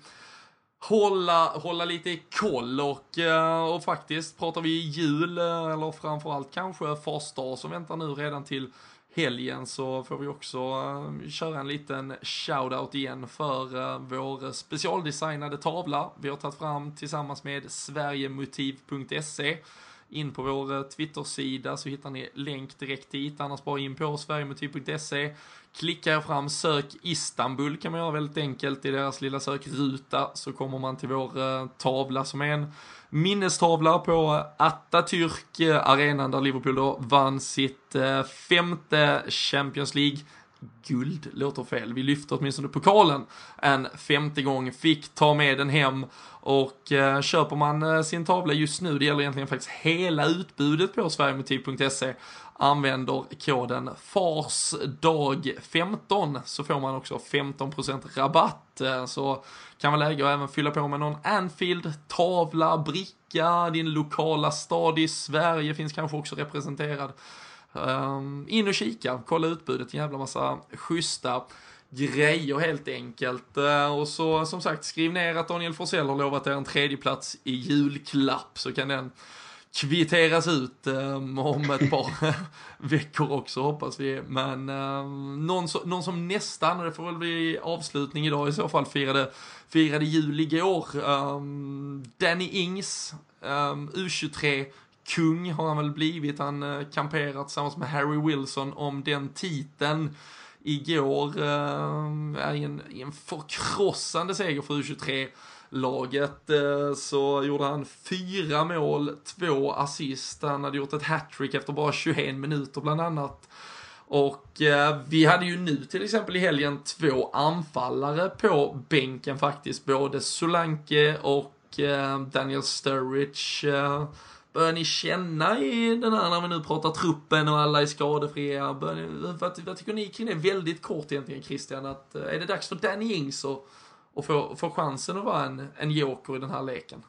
hålla, hålla lite koll och, eh, och faktiskt pratar vi jul, eh, eller framförallt kanske farsdag som väntar nu redan till helgen så får vi också eh, köra en liten shoutout igen för vår specialdesignade tavla vi har tagit fram tillsammans med sverigemotiv.se in på vår eh, Twitter-sida så hittar ni länk direkt dit, annars bara in på sverigemotiv.se. klicka er fram sök Istanbul kan man göra väldigt enkelt i deras lilla sökruta så kommer man till vår eh, tavla som är en minnestavla på eh, Atatürk-arenan där Liverpool då vann sitt femte Champions League guld låter fel. Vi lyfter åtminstone pokalen en femte gång, fick ta med den hem och eh, köper man eh, sin tavla just nu, det gäller egentligen faktiskt hela utbudet på sverigemotiv.se, använder koden FARSDAG15 så får man också 15% rabatt. Eh, så kan vara läge att även fylla på med någon Anfield, tavla, bricka, din lokala stad i Sverige finns kanske också representerad. Um, in och kika, kolla utbudet, en jävla massa schyssta grejer helt enkelt. Uh, och så som sagt, skriv ner att Daniel Forsell har lovat er en tredjeplats i julklapp så kan den kvitteras ut um, om ett par veckor också hoppas vi. Men um, någon, så, någon som nästan, och det får väl bli avslutning idag i så fall, firade, firade jul igår. Um, Danny Ings, um, U23 kung har han väl blivit. Han eh, kamperar kamperat tillsammans med Harry Wilson om den titeln igår Eh, i, en, i en förkrossande seger för U23 laget eh, så gjorde han fyra mål, två assist. Han hade gjort ett hattrick efter bara 21 minuter bland annat. Och eh, vi hade ju nu till exempel i helgen två anfallare på bänken faktiskt. Både Solanke och eh, Daniel Sturridge. Eh, börjar ni känna i den här när vi nu pratar truppen och alla är skadefria? Ni, vad, vad tycker ni kring det? Väldigt kort egentligen Christian. Att, eh, är det dags för Danny Ings att, att få, få chansen att vara en, en joker i den här leken.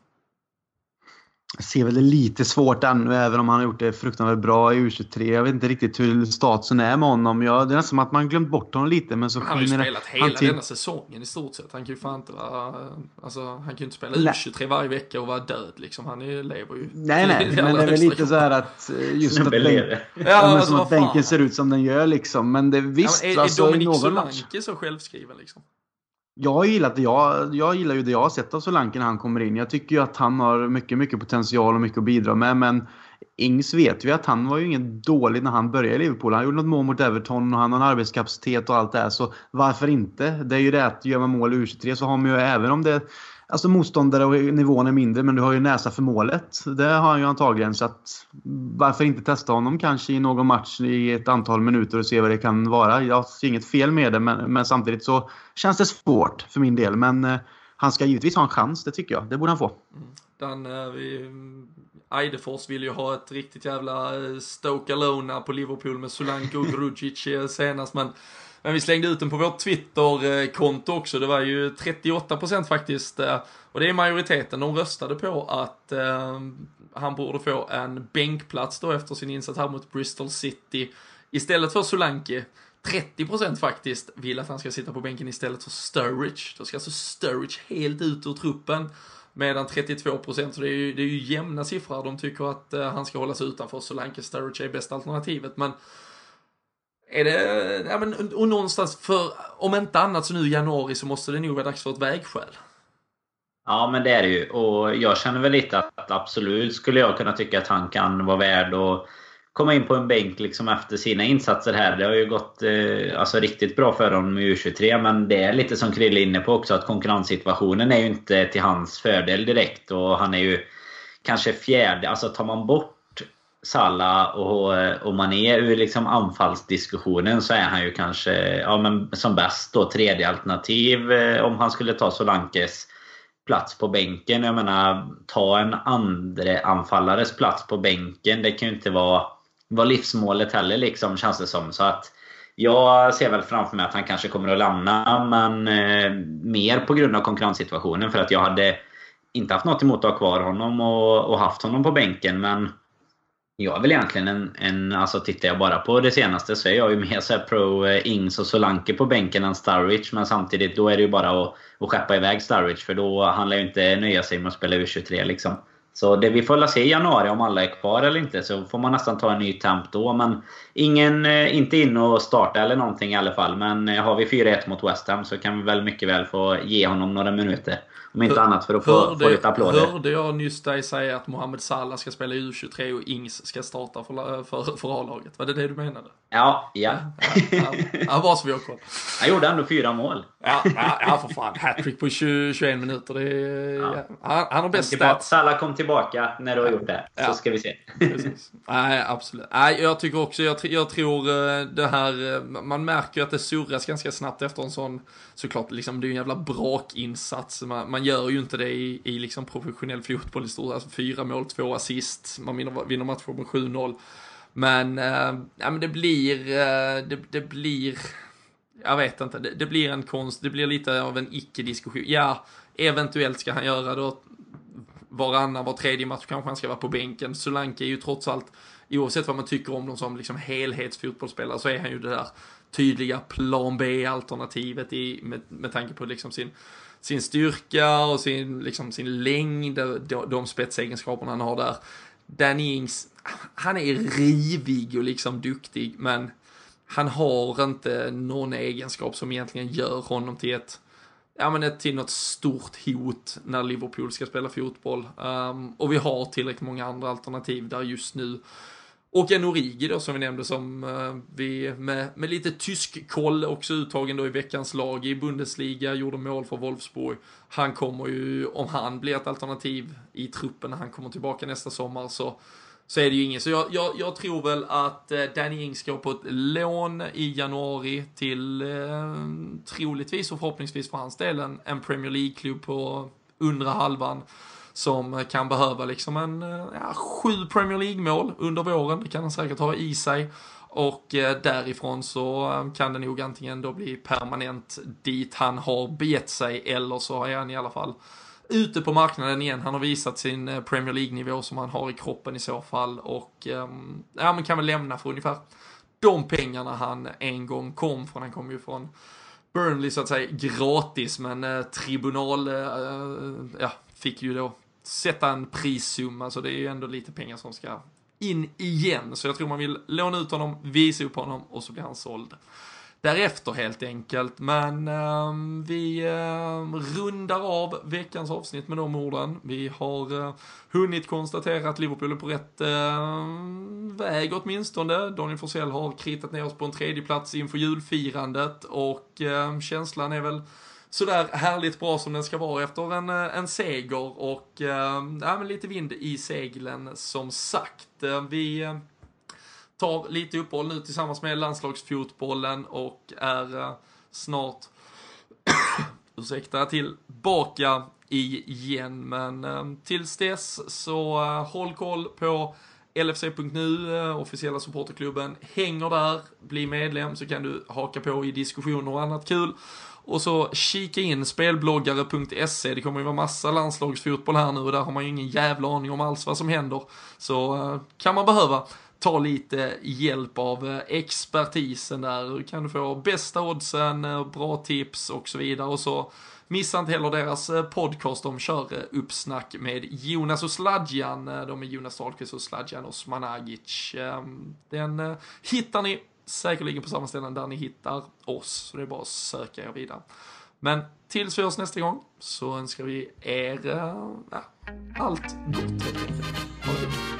Ser väl det lite svårt ännu, även om han har gjort det fruktansvärt bra i U23. Jag vet inte riktigt hur statusen är med honom. Jag, det är nästan som att man glömt bort honom lite. Men så han har ju spelat hela han denna säsongen i stort sett. Han kan ju fan inte vara... Alltså, han kan ju inte spela U23 varje vecka och vara död liksom. Han är, lever ju... Nej, nej, men det är väl lite så här att... Eh, just att, bänk, ja, alltså, som att bänken ser ut som den gör liksom. Men det, visst, ja, men är, alltså, är Dominik Solanke så självskriven liksom? Jag har gillat det. Jag, jag gillar ju det jag har sett av Solanke när han kommer in. Jag tycker ju att han har mycket, mycket potential och mycket att bidra med. Men Ings vet vi att han var ju inget dålig när han började i Liverpool. Han gjorde något mål mot Everton och han har en arbetskapacitet och allt det här. Så varför inte? Det är ju det att gör man mål i U23 så har man ju även om det Alltså motståndare och nivån är mindre, men du har ju näsa för målet. Det har han ju antagligen. Så att, varför inte testa honom kanske i någon match i ett antal minuter och se vad det kan vara. Jag ser inget fel med det, men, men samtidigt så känns det svårt för min del. Men eh, han ska givetvis ha en chans, det tycker jag. Det borde han få. Mm. Den, eh, vi, mm, Eidefors vill ju ha ett riktigt jävla eh, Stoke Alona på Liverpool med Solanke och Grudzic eh, senast, men men vi slängde ut den på vårt Twitter-konto också. Det var ju 38% faktiskt. Eh, och det är majoriteten. De röstade på att eh, han borde få en bänkplats då efter sin insats här mot Bristol City. Istället för Solanke. 30% faktiskt vill att han ska sitta på bänken istället för Sturridge. Då ska alltså Sturridge helt ut ur truppen. Medan 32% så det är ju, det är ju jämna siffror. De tycker att eh, han ska hållas utanför. Solanke Sturridge är bästa alternativet. Men är det, ja men, och någonstans för, om inte annat så nu i januari så måste det nog vara dags för ett vägskäl. Ja men det är det ju. Och jag känner väl lite att absolut skulle jag kunna tycka att han kan vara värd att komma in på en bänk liksom efter sina insatser här. Det har ju gått eh, alltså, riktigt bra för honom i U23 men det är lite som Krille är inne på också att konkurrenssituationen är ju inte till hans fördel direkt och han är ju kanske fjärde, alltså tar man bort Salah och, och Mané ur liksom anfallsdiskussionen så är han ju kanske ja, men som bäst då tredje alternativ eh, om han skulle ta Solankes plats på bänken. Jag menar, ta en andre anfallares plats på bänken. Det kan ju inte vara, vara livsmålet heller liksom, känns det som. Så att jag ser väl framför mig att han kanske kommer att lämna, men eh, mer på grund av konkurrenssituationen. För att jag hade inte haft något emot att ha kvar honom och, och haft honom på bänken. Men jag är väl egentligen en, en... Alltså tittar jag bara på det senaste så är jag ju mer så pro eh, Ings och Solanke på bänken än Starwich. Men samtidigt då är det ju bara att, att skeppa iväg Starwich. För då han ju inte nöja sig med att spela U23 liksom. Så det vi får väl se i januari om alla är kvar eller inte. Så får man nästan ta en ny temp då. Men ingen, eh, inte in och starta eller någonting i alla fall. Men eh, har vi 4-1 mot West Ham så kan vi väl mycket väl få ge honom några minuter. Om inte annat för att få, hörde, få lite applåder. Hörde jag nyss dig säga att Mohamed Salah ska spela i U23 och Ings ska starta för, för, för A-laget? Var det det du menade? Ja, ja. ja, ja, bara så vi har koll. Han gjorde ändå fyra mål. Ja, ja, ja för fan. Hattrick på 20, 21 minuter. Det är, ja. han, han har bäst stats. Salah kom tillbaka när du har gjort det. Så ska vi se. Precis. Nej, absolut. Nej, jag tycker också, jag, jag tror eh, det här, eh, man märker att det surras ganska snabbt efter en sån, såklart, liksom, det är en jävla brakinsats. Man, man man gör ju inte det i, i liksom professionell fotboll i stort. Alltså fyra mål, två assist, man vinner, vinner matcher med 7-0. Men, äh, ja, men det blir, äh, det, det, blir, jag vet inte, det, det, blir en konst, det blir lite av en icke-diskussion. Ja, eventuellt ska han göra då varannan, var tredje match kanske han ska vara på bänken. Solanke är ju trots allt, oavsett vad man tycker om dem som liksom helhetsfotbollsspelare, så är han ju det där tydliga plan B-alternativet med, med tanke på liksom sin sin styrka och sin, liksom, sin längd, de, de spetsegenskaperna han har där. Danny Ings, han är rivig och liksom duktig, men han har inte någon egenskap som egentligen gör honom till ett, ja men ett, till något stort hot när Liverpool ska spela fotboll. Um, och vi har tillräckligt många andra alternativ där just nu. Och en Origi då som vi nämnde som eh, vi med, med lite tysk koll också uttagen då i veckans lag i Bundesliga, gjorde mål för Wolfsburg. Han kommer ju, om han blir ett alternativ i truppen när han kommer tillbaka nästa sommar så så är det ju ingen. Så jag, jag, jag tror väl att eh, Danny Ings går på ett lån i januari till eh, troligtvis och förhoppningsvis för hans del en, en Premier League-klubb på undre halvan som kan behöva liksom en eh, ja, sju Premier League-mål under våren. Det kan han säkert ha i sig. Och eh, därifrån så eh, kan det nog antingen då bli permanent dit han har begett sig eller så är han i alla fall ute på marknaden igen. Han har visat sin Premier League-nivå som han har i kroppen i så fall och ehm, ja, men kan väl lämna för ungefär de pengarna han en gång kom från. Han kom ju från Burnley så att säga gratis men eh, tribunal eh, ja, fick ju då sätta en prissumma, så det är ju ändå lite pengar som ska in igen. Så jag tror man vill låna ut honom, visa upp honom och så blir han såld därefter helt enkelt. Men eh, vi eh, rundar av veckans avsnitt med de orden. Vi har eh, hunnit konstatera att Liverpool är på rätt eh, väg åtminstone. Daniel Forsell har kritat ner oss på en tredje plats inför julfirandet och ehm, känslan är väl sådär härligt bra som den ska vara efter en, eh, en seger och äh, ja, lite vind i seglen som sagt. Eh, vi tar lite uppehåll nu tillsammans med landslagsfotbollen och är äh, snart ursäkta, tillbaka igen. Men äh, tills dess så äh, håll koll på LFC.nu, officiella supporterklubben, hänger där, bli medlem så kan du haka på i diskussioner och annat kul. Och så kika in spelbloggare.se, det kommer ju vara massa landslagsfotboll här nu och där har man ju ingen jävla aning om alls vad som händer. Så eh, kan man behöva ta lite hjälp av eh, expertisen där, kan du få bästa oddsen, eh, bra tips och så vidare. Och så Missa inte heller deras podcast om kör-uppsnack med Jonas och Sladjan. De är Jonas Dahlqvist och Sladjan Osmanagic. Smanagic. den hittar ni säkerligen på samma ställen där ni hittar oss. Så det är bara att söka er vidare. Men tills vi hörs nästa gång så önskar vi er eh, ja, allt gott helt enkelt. Ha det